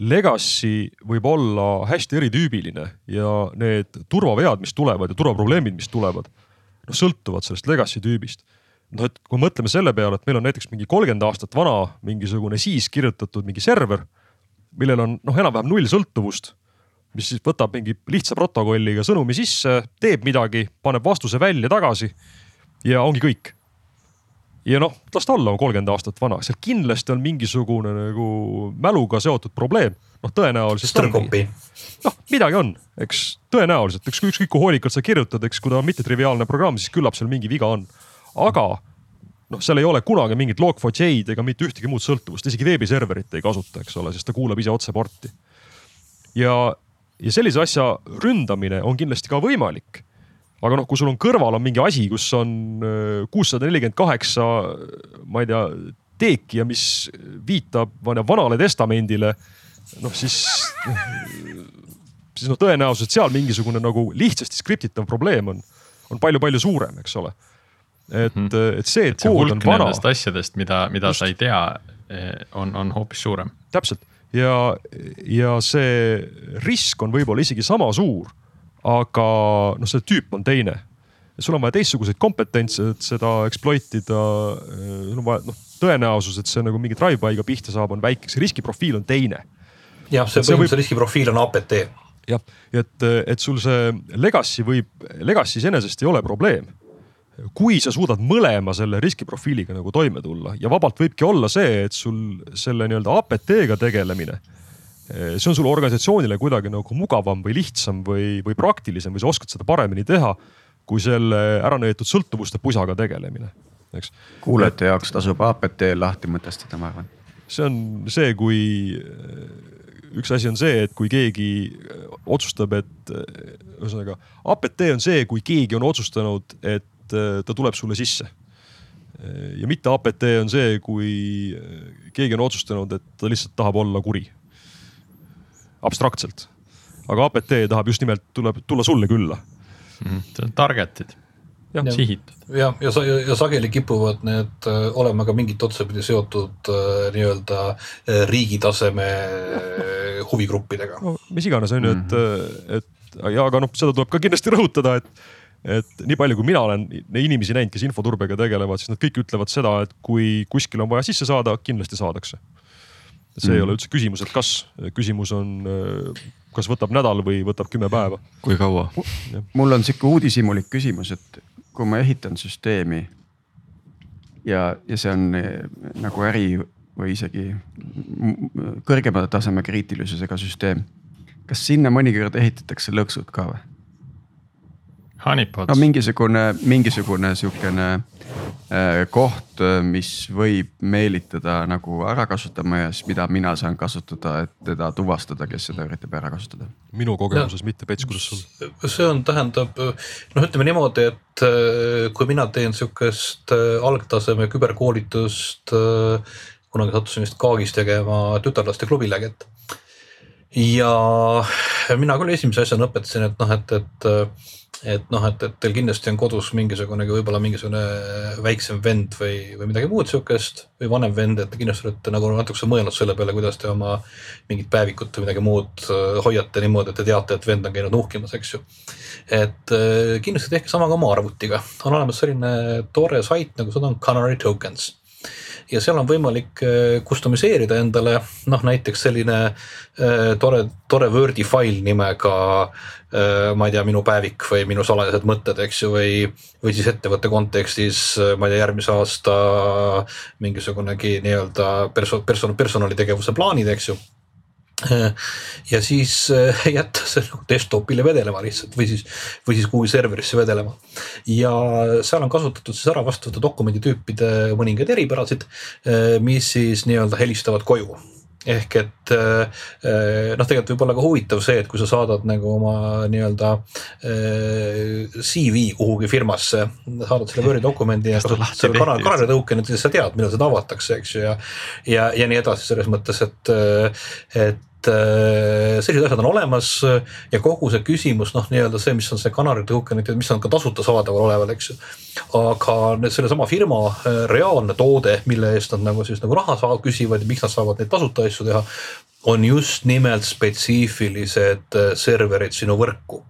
legacy võib olla hästi eritüübiline ja need turvavead, mis tulevad ja turvaprobleemid, mis tulevad, noh sõltuvad sellest legacy tüübist. noh, et kui mõtleme selle peale, et meil on näiteks mingi kolmkümmend aastat vana mingisugune siis kirjutatud mingi server, millel on noh, enam-vähem null sõltuvust, mis siis võtab mingi lihtsa protokolliga sõnumi sisse, teeb midagi, paneb vastuse välja tagasi ja ongi kõik ja noh, las ta olla kolmkümmend aastat vana, seal kindlasti on mingisugune nagu mäluga seotud probleem. noh, tõenäoliselt. Noh, midagi on, eks tõenäoliselt, eks ükskõik kui hoolikalt sa kirjutad, eks kui ta on mittetriviaalne programm, siis küllap seal mingi viga on. aga noh, seal ei ole kunagi mingit log4j-d ega mitte ühtegi muud sõltuvust, isegi veebiserverit ei kasuta, eks ole, sest ta kuulab ise otse porti. ja, ja sellise asja ründamine on kindlasti ka võimalik aga noh, kui sul on kõrval on mingi asi, kus on äh, kuussada nelikümmend kaheksa, ma ei tea, teeki ja mis viitab vanale testamendile. noh, siis, siis noh, tõenäoliselt seal mingisugune nagu lihtsasti skriptitav probleem on, on palju-palju suurem, eks ole. et mm, -hmm. et see, et, et kood on vana. asjadest, mida, mida Just. sa ei tea, on, on hoopis suurem. täpselt ja, ja see risk on võib-olla isegi sama suur, aga noh, see tüüp on teine. sul on vaja teistsuguseid kompetentse, et seda exploit ida. sul on vaja noh, tõenäosus, et see nagu mingi drive-by'ga pihta saab, on väike, see riskiprofiil on teine jah, see See võib- põhimõtteliselt riskiprofiil on APT. jah, et, et sul see legacy võib, legacy iseenesest ei ole probleem. Kui sa suudad mõlema selle riskiprofiiliga nagu toime tulla ja vabalt võibki olla see, et sul selle nii-öelda APT-ga tegelemine. see on sulle organisatsioonile kuidagi nagu mugavam või lihtsam või, või praktilisem või sa oskad seda paremini teha. kui selle ära näidatud sõltuvuste pusaga tegelemine, eks kuulajate jaoks tasub APT lahti mõtestada, ma arvan. see on see, kui üks asi on see, et kui keegi otsustab, et ühesõnaga APT on see, kui keegi on otsustanud, et ta tuleb sulle sisse. ja mitte APT on see, kui keegi on otsustanud, et ta lihtsalt tahab olla kuri. abstraktselt, aga APT tahab just nimelt, tuleb tulla sulle külla. see on target'id, Jah. sihitud. jah, ja, ja, ja sageli kipuvad need äh, olema ka mingit otsapidi seotud äh, nii-öelda äh, riigi taseme äh, huvigruppidega. no mis iganes on ju, et, et ja aga noh, seda tuleb ka kindlasti rõhutada, et, et nii palju, kui mina olen inimesi näinud, kes infoturbega tegelevad, siis nad kõik ütlevad seda, et kui kuskil on vaja sisse saada, kindlasti saadakse. see mm. ei ole üldse küsimus, et kas, küsimus on, kas võtab nädal või võtab kümme päeva. kui kaua? mul on sihuke uudishimulik küsimus, et kui ma ehitan süsteemi ja, ja see on eh, nagu äri või isegi kõrgema taseme kriitilisusega süsteem. kas sinna mõnikord ehitatakse lõksud ka või? Honeypots no mingisugune, mingisugune sihukene äh, koht, mis võib meelitada nagu ära kasutama ja siis mida mina saan kasutada, et teda tuvastada, kes seda üritab ära kasutada. minu kogemuses mitte, Pets, kuidas sul? see on, tähendab noh, ütleme niimoodi, et äh, kui mina teen sihukest äh, algtaseme küberkoolitust. kunagi sattusin vist Kaagis tegema tütarlaste klubiläget. ja mina küll esimese asjana õpetasin, et noh, et, et et noh, et, et teil kindlasti on kodus mingisugunegi võib-olla mingisugune väiksem vend või, või midagi muud sihukest või vanem vend, et te kindlasti olete nagu natukese mõelnud selle peale, kuidas te oma mingit päevikut või midagi muud äh, hoiate niimoodi, et te teate, et vend on käinud nuhkimas, eks ju. et äh, kindlasti tehke sama ka oma arvutiga, on olemas selline tore sait nagu seda on Canary Tokens ja seal on võimalik kustomiseerida endale noh, näiteks selline tore, tore Wordi fail nimega Äh, ma ei tea, minu päevik või minu salajased mõtted, eks ju, või, või siis ettevõtte kontekstis, äh, ma ei tea, järgmise aasta mingisugunegi nii-öelda perso-, person-, personalitegevuse plaanid, eks ju. äh, ja siis jätta see nagu desktop'ile vedelema lihtsalt või siis, või siis kuhugi serverisse vedelema. ja seal on kasutatud siis ära vastavate dokumenditüüpide mõningaid eripärasid, mis siis nii-öelda helistavad koju ehk et äh, noh, tegelikult võib olla ka huvitav see, et kui sa saadad nagu oma nii-öelda CV kuhugi firmasse, saadad selle Wordi dokumendi ja selle kanali tõukeni, siis sa tead, millal seda avatakse, eks ju, ja. ja, ja nii edasi selles mõttes, et, et sellised asjad on olemas ja kogu see küsimus noh, nii-öelda see, mis on see Canary token, mis on ka tasuta saadaval oleval, eks ju. aga sellesama firma äh, reaalne toode, mille eest nad nagu siis nagu raha saa-, küsivad ja miks nad saavad neid tasuta asju teha, on just nimelt spetsiifilised äh, serverid sinu võrku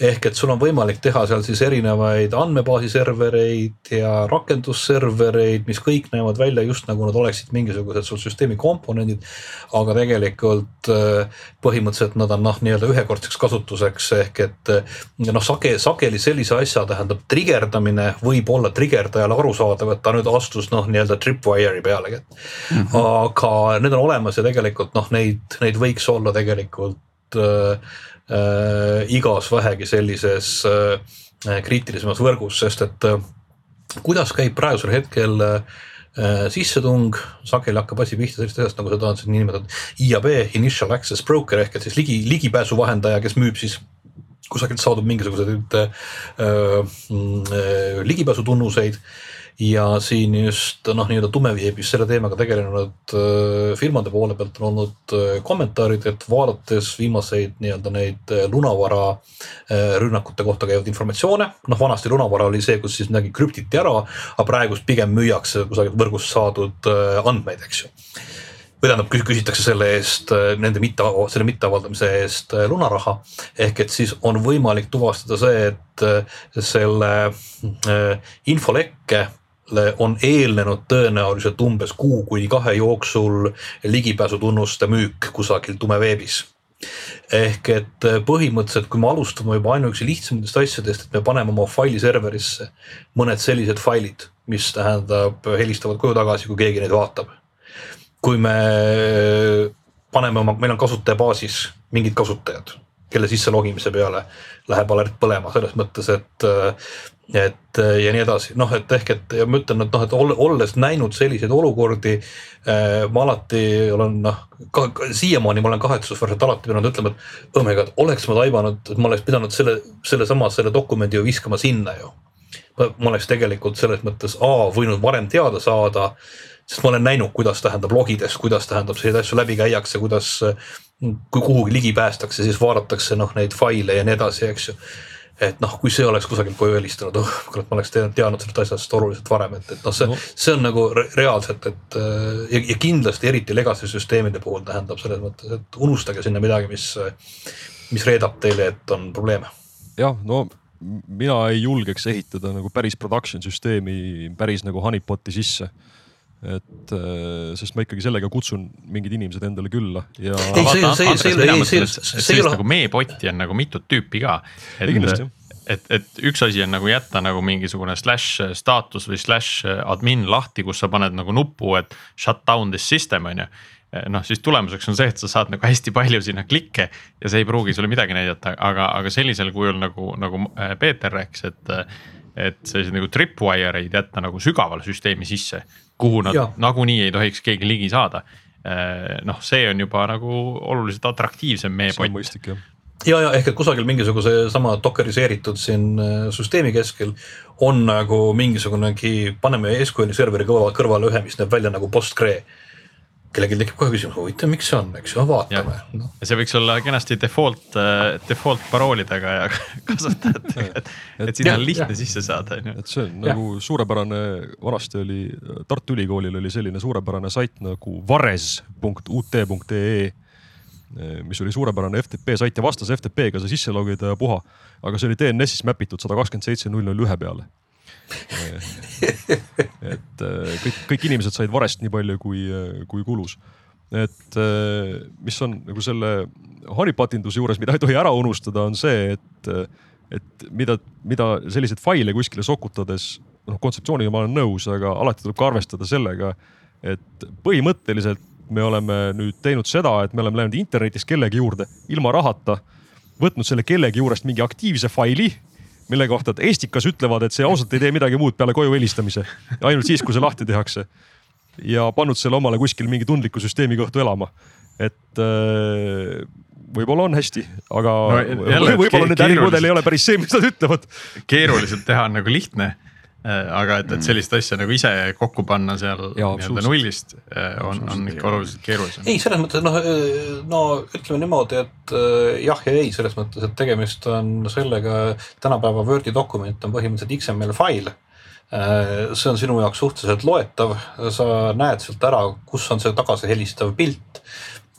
ehk et sul on võimalik teha seal siis erinevaid andmebaasi servereid ja rakendusservereid, mis kõik näevad välja just nagu nad oleksid mingisugused sul süsteemi komponendid. aga tegelikult äh, põhimõtteliselt nad on noh, nii-öelda ühekordseks kasutuseks ehk et äh, noh, sage, sageli sellise asja tähendab trigerdamine võib olla trigerdajale arusaadav, et ta nüüd astus noh, nii-öelda tripwire'i pealegi mm. -hmm. aga need on olemas ja tegelikult noh, neid, neid võiks olla tegelikult äh, igas vähegi sellises äh, kriitilisemas võrgus, sest et äh, kuidas käib praegusel hetkel äh, sissetung, sageli hakkab asi pihta sellisest asjast, nagu seda on siis niinimetatud IAB, Initial Access Broker ehk et siis ligi, ligipääsu vahendaja, kes müüb siis kusagilt saadud mingisuguseid äh, äh, ligipääsutunnuseid ja siin just noh, nii-öelda tumeveebis selle teemaga tegelenud äh, firmade poole pealt on olnud äh, kommentaarid, et vaadates viimaseid nii-öelda neid äh, lunavara rünnakute kohta käivaid informatsioone. noh, vanasti lunavara oli see, kus siis midagi krüptiti ära, aga praegust pigem müüakse kusagilt võrgust saadud andmeid, eks ju või tähendab, küsitakse selle eest, nende mitte, selle mitteavaldamise eest lunaraha. ehk et siis on võimalik tuvastada see, et selle infolekke on eelnenud tõenäoliselt umbes kuu kuni kahe jooksul ligipääsutunnuste müük kusagil tumeveebis ehk et põhimõtteliselt, kui me alustame juba ainuüksi lihtsamatest asjadest, et me paneme oma faili serverisse mõned sellised failid, mis tähendab, helistavad koju tagasi, kui keegi neid vaatab. kui me paneme oma, meil on kasutajabaasis mingid kasutajad, kelle sisse logimise peale läheb alert põlema selles mõttes, et et äh, ja nii edasi, noh, et ehk, et ja ma ütlen, et noh, et olles näinud selliseid olukordi äh,. ma alati olen noh, siiamaani ma olen kahetsusväärselt alati pidanud ütlema, et oh my god, oleks ma taibanud, et ma oleks pidanud selle, sellesama, selle dokumendi ju viskama sinna ju. ma oleks tegelikult selles mõttes A võinud varem teada saada, sest ma olen näinud, kuidas tähendab logides, kuidas tähendab selliseid asju läbi käiakse, kuidas kui kuhugi ligi päästakse, siis vaadatakse noh, neid faile ja nii edasi, eks ju et noh, kui see oleks kusagilt koju helistanud, oh kurat, ma oleks teadnud sellest asjast oluliselt varem, et, et noh, see no., see on nagu re reaalselt, et äh, ja, ja kindlasti eriti legacy süsteemide puhul tähendab selles mõttes, et unustage sinna midagi, mis, mis reedab teile, et on probleeme. jah, no mina ei julgeks ehitada nagu päris production süsteemi päris nagu honeypot'i sisse et äh, sest ma ikkagi sellega kutsun mingid inimesed endale külla ja. nagu meepotti on nagu mitut tüüpi ka. et, et üks asi on nagu jätta nagu mingisugune slash staatus või slash admin lahti, kus sa paned nagu nupu, et shut down this system on ju. noh, siis tulemuseks on see, et sa saad nagu hästi palju sinna klikke ja see ei pruugi sulle midagi näidata, aga, aga sellisel kujul nagu, nagu äh, Peeter rääkis, et. Et selliseid nagu tripwire eid jätta nagu sügavale süsteemi sisse, kuhu nad nagunii ei tohiks keegi ligi saada. Äh, noh, see on juba nagu oluliselt atraktiivsem meie pott ja, ja ehk et kusagil mingisuguse sama dokeriseeritud siin äh, süsteemi keskel on nagu mingisugunegi, paneme SQL'i serveri kõrvale, kõrvale ühe, mis näeb välja nagu Postgre kellelgi tekib kohe küsimus, huvitav, miks see on, eks ju, vaatame. No. ja see võiks olla kenasti default, default paroolidega ja kasutajatega, et, et sinna on lihtne sisse saada, on ju. et see on ja. nagu suurepärane, vanasti oli Tartu Ülikoolil oli selline suurepärane sait nagu vares.ut.ee mis oli suurepärane FTP sait ja vastas FTP-ga sa sisse logida ja puha. aga see oli DNS-is map itud sada kakskümmend seitse null null ühe peale et äh, kõik, kõik inimesed said varest nii palju, kui, äh, kui kulus. et äh, mis on nagu selle honeypotinduse juures, mida ei tohi ära unustada, on see, et, et mida, mida selliseid faile kuskile sokutades, noh kontseptsiooniga ma olen nõus, aga alati tuleb ka arvestada sellega, et põhimõtteliselt me oleme nüüd teinud seda, et me oleme läinud internetis kellegi juurde ilma rahata, võtnud selle kellegi juurest mingi aktiivse faili mille kohta, et Estikas ütlevad, et see ausalt ei tee midagi muud peale koju helistamise. ainult siis, kui see lahti tehakse. ja pannud selle omale kuskil mingi tundliku süsteemi kõhtu elama. et äh, võib-olla on hästi, aga no, võib-olla nende ärimudel ei ole päris see, mis nad ütlevad. keeruliselt teha on nagu lihtne aga et, et sellist asja nagu ise kokku panna seal nii-öelda nullist äh, on, on ikka oluliselt keerulisem. ei, selles mõttes noh, äh, no ütleme niimoodi, et jah ja ei, selles mõttes, et tegemist on sellega, tänapäeva Wordi dokument on põhimõtteliselt XML fail. See on sinu jaoks suhteliselt loetav, sa näed sealt ära, kus on see tagasihelistav pilt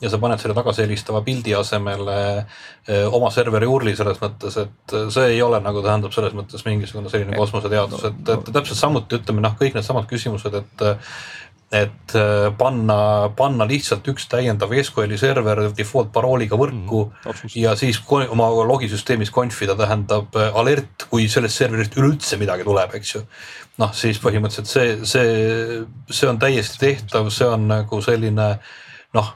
ja sa paned selle tagasihelistava pildi asemele eh, oma serveri URL-i selles mõttes, et see ei ole nagu tähendab selles mõttes mingisugune selline kosmoseteadus, et, et täpselt samuti ütleme noh, kõik needsamad küsimused, et et eh, panna, panna lihtsalt üks täiendav SQL-i server default parooliga võrku mm, ja siis oma logisüsteemis conf ida tähendab eh, alert, kui sellest serverist üleüldse midagi tuleb, eks ju. noh, siis põhimõtteliselt see, see, see on täiesti tehtav, see on nagu selline noh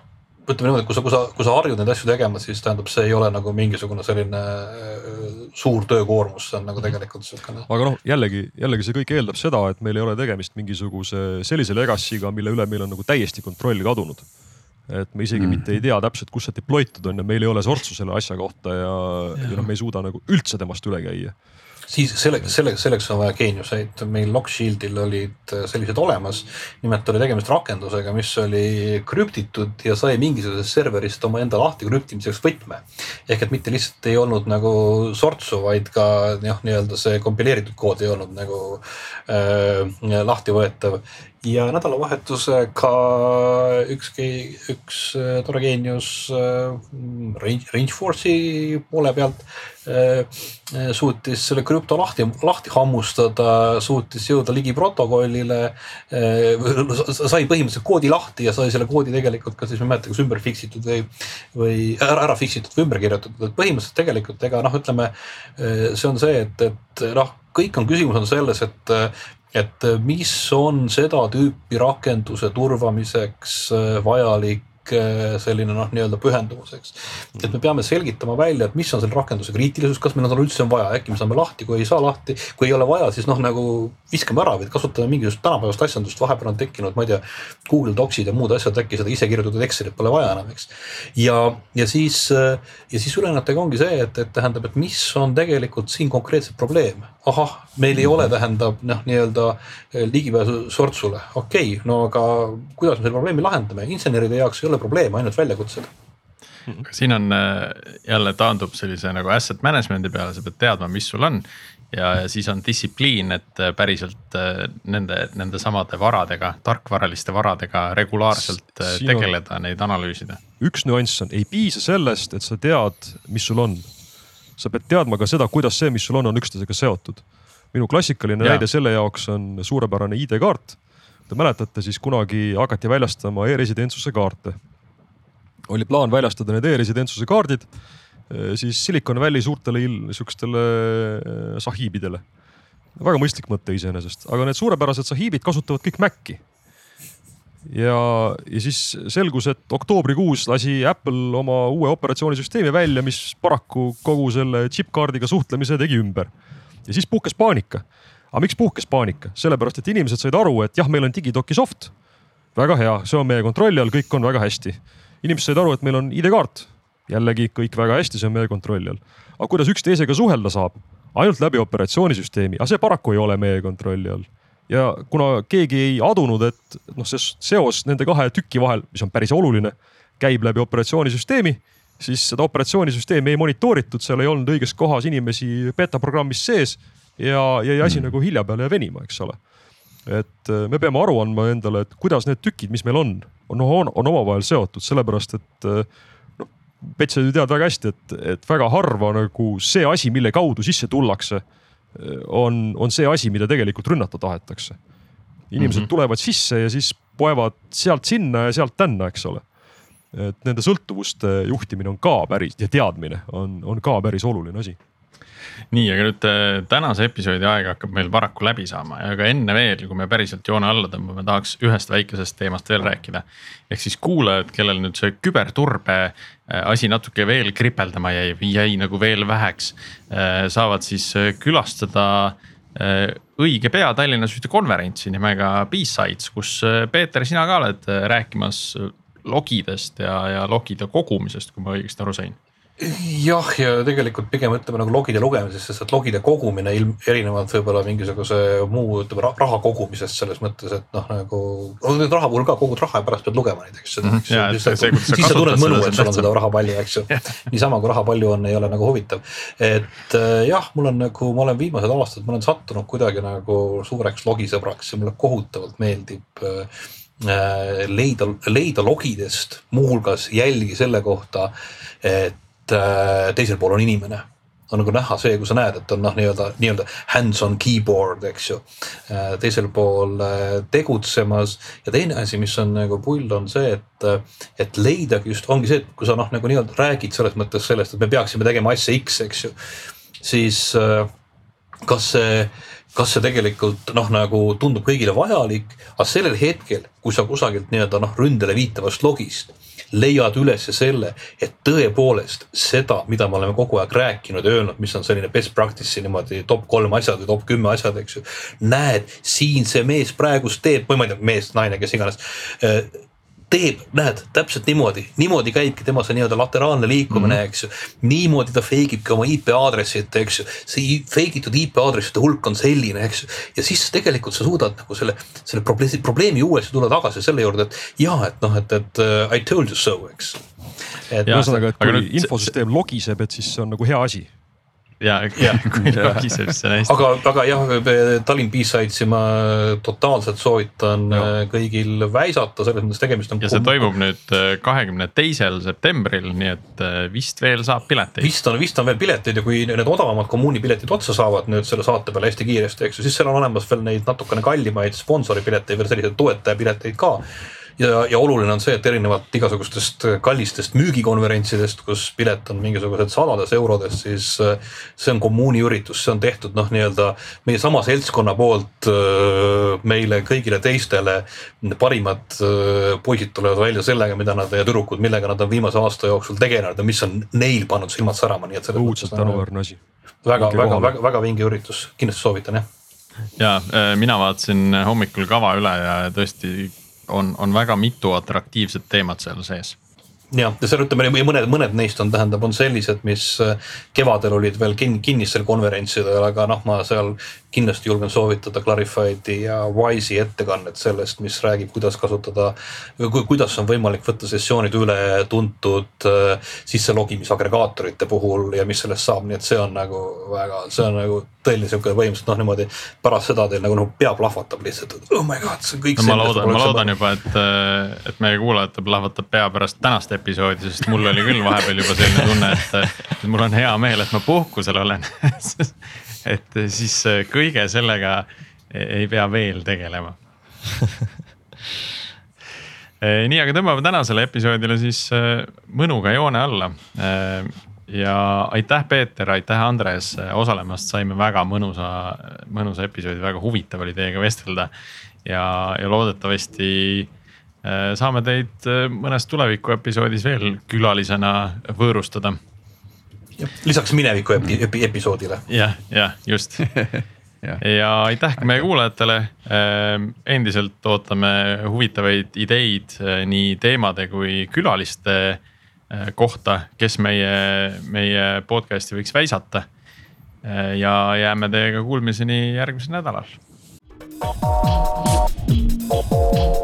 ütleme niimoodi, et kui sa, kui sa, kui sa harjud neid asju tegema, siis tähendab, see ei ole nagu mingisugune selline äh, suur töökoormus, see on nagu tegelikult siukene. aga noh, jällegi, jällegi see kõik eeldab seda, et meil ei ole tegemist mingisuguse sellise legacy'ga, mille üle meil on nagu täiesti kontroll kadunud. et me isegi mm. mitte ei tea täpselt, kus see deploytud on ja meil ei ole sortsu selle asja kohta ja, ja, ja noh, me ei suuda nagu üldse temast üle käia siis selleks, selleks, selleks on vaja geeniuseid, meil Lockshieldil olid äh, sellised olemas. nimelt oli tegemist rakendusega, mis oli krüptitud ja sai mingisugusest serverist omaenda lahti krüptimiseks võtme. ehk et mitte lihtsalt ei olnud nagu sortsu, vaid ka noh, nii-öelda see kompileeritud kood ei olnud nagu äh, lahti võetav ja nädalavahetusega üks, üks äh, tore geenius äh, Range, Rangeforce'i poole pealt äh, suutis selle krüpto lahti, lahti hammustada, suutis jõuda ligi protokollile. sai põhimõtteliselt koodi lahti ja sai selle koodi tegelikult ka siis ma ei mäleta, kas ümber fix itud või, või ära, ära fix itud või ümber kirjutatud, et põhimõtteliselt tegelikult ega noh, ütleme see on see, et, et noh, kõik on küsimus on selles, et et äh, mis on seda tüüpi rakenduse turvamiseks äh, vajalik äh, selline noh, nii-öelda pühendumuseks. et me peame selgitama välja, et mis on selle rakenduse kriitilisus, kas meil seda üldse on vaja, äkki me saame lahti, kui ei saa lahti. kui ei ole vaja, siis noh, nagu viskame ära või kasutame mingisugust tänapäevast asjandust, vahepeal on tekkinud, ma ei tea. Google Docsid ja muud asjad, äkki seda ise kirjutatud Excelit pole vaja enam, eks. ja, ja siis, ja siis ülejäänutega ongi see, et, et tähendab, et mis on tegelikult siin konkreetselt probleem ahah, meil ei ole, tähendab noh, nii-öelda eh, ligipääsu sortsule, okei okay,, no aga kuidas me selle probleemi lahendame, inseneride jaoks ei ole probleeme, ainult väljakutsed siin on eh, jälle taandub sellise nagu asset management'i peale, sa pead teadma, mis sul on. ja, ja siis on distsipliin, et eh, päriselt nende, nende samade varadega, tarkvaraliste varadega regulaarselt siin tegeleda, neid analüüsida. üks nüanss on, ei piisa sellest, et sa tead, mis sul on sa pead teadma ka seda, kuidas see, mis sul on, on üksteisega seotud. minu klassikaline ja. näide selle jaoks on suurepärane ID-kaart. Te mäletate, siis kunagi hakati väljastama e-residentsuse kaarte. oli plaan väljastada need e-residentsuse kaardid eh, siis Silicon Valley suurtele sihukestele eh, sahiibidele. väga mõistlik mõte iseenesest, aga need suurepärased sahiibid kasutavad kõik Maci ja, ja siis selgus, et oktoobrikuus lasi Apple oma uue operatsioonisüsteemi välja, mis paraku kogu selle chip-kaardiga suhtlemise tegi ümber. ja siis puhkes paanika. aga miks puhkes paanika? sellepärast, et inimesed said aru, et jah, meil on digidoki soft. väga hea, see on meie kontrolli all, kõik on väga hästi. inimesed said aru, et meil on ID-kaart. jällegi kõik väga hästi, see on meie kontrolli all. aga kuidas üksteisega suhelda saab? ainult läbi operatsioonisüsteemi, aga see paraku ei ole meie kontrolli all ja kuna keegi ei adunud, et noh, see seos nende kahe tüki vahel, mis on päris oluline, käib läbi operatsioonisüsteemi, siis seda operatsioonisüsteemi ei monitooritud, seal ei olnud õiges kohas inimesi beta programmis sees ja jäi asi mm. nagu hilja peale venima, eks ole. et äh, me peame aru andma endale, et kuidas need tükid, mis meil on, on, on, on omavahel seotud, sellepärast et äh, noh, Pets, sa ju tead väga hästi, et, et väga harva nagu see asi, mille kaudu sisse tullakse, on, on see asi, mida tegelikult rünnata tahetakse. inimesed mm -hmm. tulevad sisse ja siis poevad sealt sinna ja sealt tänna, eks ole et nende sõltuvuste juhtimine on ka päris ja teadmine on, on ka päris oluline asi nii, aga nüüd äh, tänase episoodi aeg hakkab meil paraku läbi saama aga enne veel, kui me päriselt joone alla tõmbame, tahaks ühest väikesest teemast veel rääkida. ehk siis kuulajad, kellel nüüd see küberturbe äh, asi natuke veel kripeldama jäi, jäi nagu veel väheks, äh, saavad siis külastada õige pea Tallinnas ühte konverentsi nimega B-Sides, kus Peeter, sina ka oled rääkimas logidest ja, ja logide kogumisest, kui ma õigesti aru sain jah, ja tegelikult pigem ütleme nagu logide lugemisest, sest et logide kogumine ilm, erinevalt võib-olla mingisuguse muu ütleme raha kogumisest selles mõttes, et noh, nagu no, nüüd raha puhul ka kogud raha ja pärast pead lugema neid, eks. Mm -hmm. siis, sa, tunned mõnu, et sul on seda raha palju, eks ju. niisama kui raha palju on, ei ole nagu huvitav. et äh, jah, mul on nagu, ma olen viimased aastad, ma olen sattunud kuidagi nagu suureks logisõbraks ja mulle kohutavalt meeldib äh, äh leida, leida logidest muuhulgas jälgi selle kohta, et teisel pool on inimene on nagu näha see, kui sa näed, et on noh, nii-öelda, nii-öelda hands-on keyboard, eks ju. Äh, teisel pool äh, tegutsemas ja teine asi, mis on nagu pull, on see, et, et leidagi just ongi see, et kui sa noh, nagu nii-öelda räägid selles mõttes sellest, et me peaksime tegema asja X, eks ju. siis kas see, kas see tegelikult noh, nagu tundub kõigile vajalik, aga sellel hetkel, kui sa kusagilt nii-öelda noh, ründele viitavast logist leiad üles selle, et tõepoolest seda, mida me oleme kogu aeg rääkinud ja öelnud, mis on selline best practice'i niimoodi top kolm asjad või top kümme asjad, eks ju. näed, siin see mees praegust teeb või ma ei tea, mees, naine, kes iganes teeb, näed, täpselt niimoodi, niimoodi käibki tema see nii-öelda lateraalne liikumine mm, -hmm. eks ju. niimoodi ta fake ibki oma IP aadressit, eks ju, see fake itud IP aadresside hulk on selline, eks ju. ja siis tegelikult sa suudad nagu selle, selle probleemi, probleemi uuesti tulla tagasi selle juurde, et ja et noh, et, et uh, I told you so, eks. ühesõnaga, et kui infosüsteem logiseb, et siis see on nagu hea asi ja, ja kui logiseb, siis on hästi. aga, aga jah, Tallinn B-Sides'i ma totaalselt soovitan ja. Äh, kõigil väisata, selles mõttes tegemist on. ja see toimub nüüd äh, kahekümne teisel septembril, nii et äh, vist veel saab pileteid. vist on, vist on veel pileteid ja kui need odavamad kommuunipiletid otsa saavad nüüd selle saate peale hästi kiiresti, eks ju, siis seal on olemas veel neid natukene kallimaid sponsoripileteid, veel selliseid toetajapileteid ka ja, ja oluline on see, et erinevalt igasugustest kallistest müügikonverentsidest, kus pilet on mingisugused sadades eurodes, siis äh, see on kommuuni üritus, see on tehtud noh, nii-öelda meie sama seltskonna poolt äh, meile kõigile teistele. parimad äh, poisid tulevad välja sellega, mida nad ja tüdrukud, millega nad on viimase aasta jooksul tegelenud ja mis on neil pannud silmad särama, nii et. õudselt tänuväärne asi. väga, väga, väga, väga vinge üritus, kindlasti soovitan jah ja mina vaatasin hommikul kava üle ja tõesti on, on väga mitu atraktiivset teemat seal sees jah, ja seal ütleme mõned, mõned neist on, tähendab, on sellised, mis äh, kevadel olid veel kin, kinnistel konverentsidel, aga noh, ma seal kindlasti julgen soovitada Clarified'i ja Wise'i ettekannet sellest, mis räägib, kuidas kasutada, kuidas on võimalik võtta sessioonid üle tuntud äh, sisselogimisagregaatorite puhul ja mis sellest saab, nii et see on nagu väga, see on nagu tõeline sihuke põhimõtteliselt noh, niimoodi pärast seda teil nagu noh pea plahvatab lihtsalt, et oh my god, see on kõik no,. ma loodan, ma loodan juba, et, äh, et meie kuulajatel plahvatab pea pärast tänast episoodi, sest mul oli küll vahepeal juba selline tunne, et, mul on hea meel, et ma puhkusel olen et siis kõige sellega ei pea veel tegelema äh, nii, aga tõmbame tänasele episoodile siis äh, mõnuga joone alla. ja aitäh, Peeter, aitäh, Andres osalemast, saime väga mõnusa, mõnusa episoodi, väga huvitav oli teiega vestelda. ja, ja loodetavasti saame teid mõnes tuleviku episoodis veel külalisena võõrustada lisaks mineviku epi, epi, episoodile. jah, jah, just ja. ja aitäh meie kuulajatele. Ehm, endiselt ootame huvitavaid ideid nii teemade kui külaliste kohta, kes meie, meie podcast'i võiks väisata. Ja jääme teiega kuulmiseni järgmisel nädalal nägemist.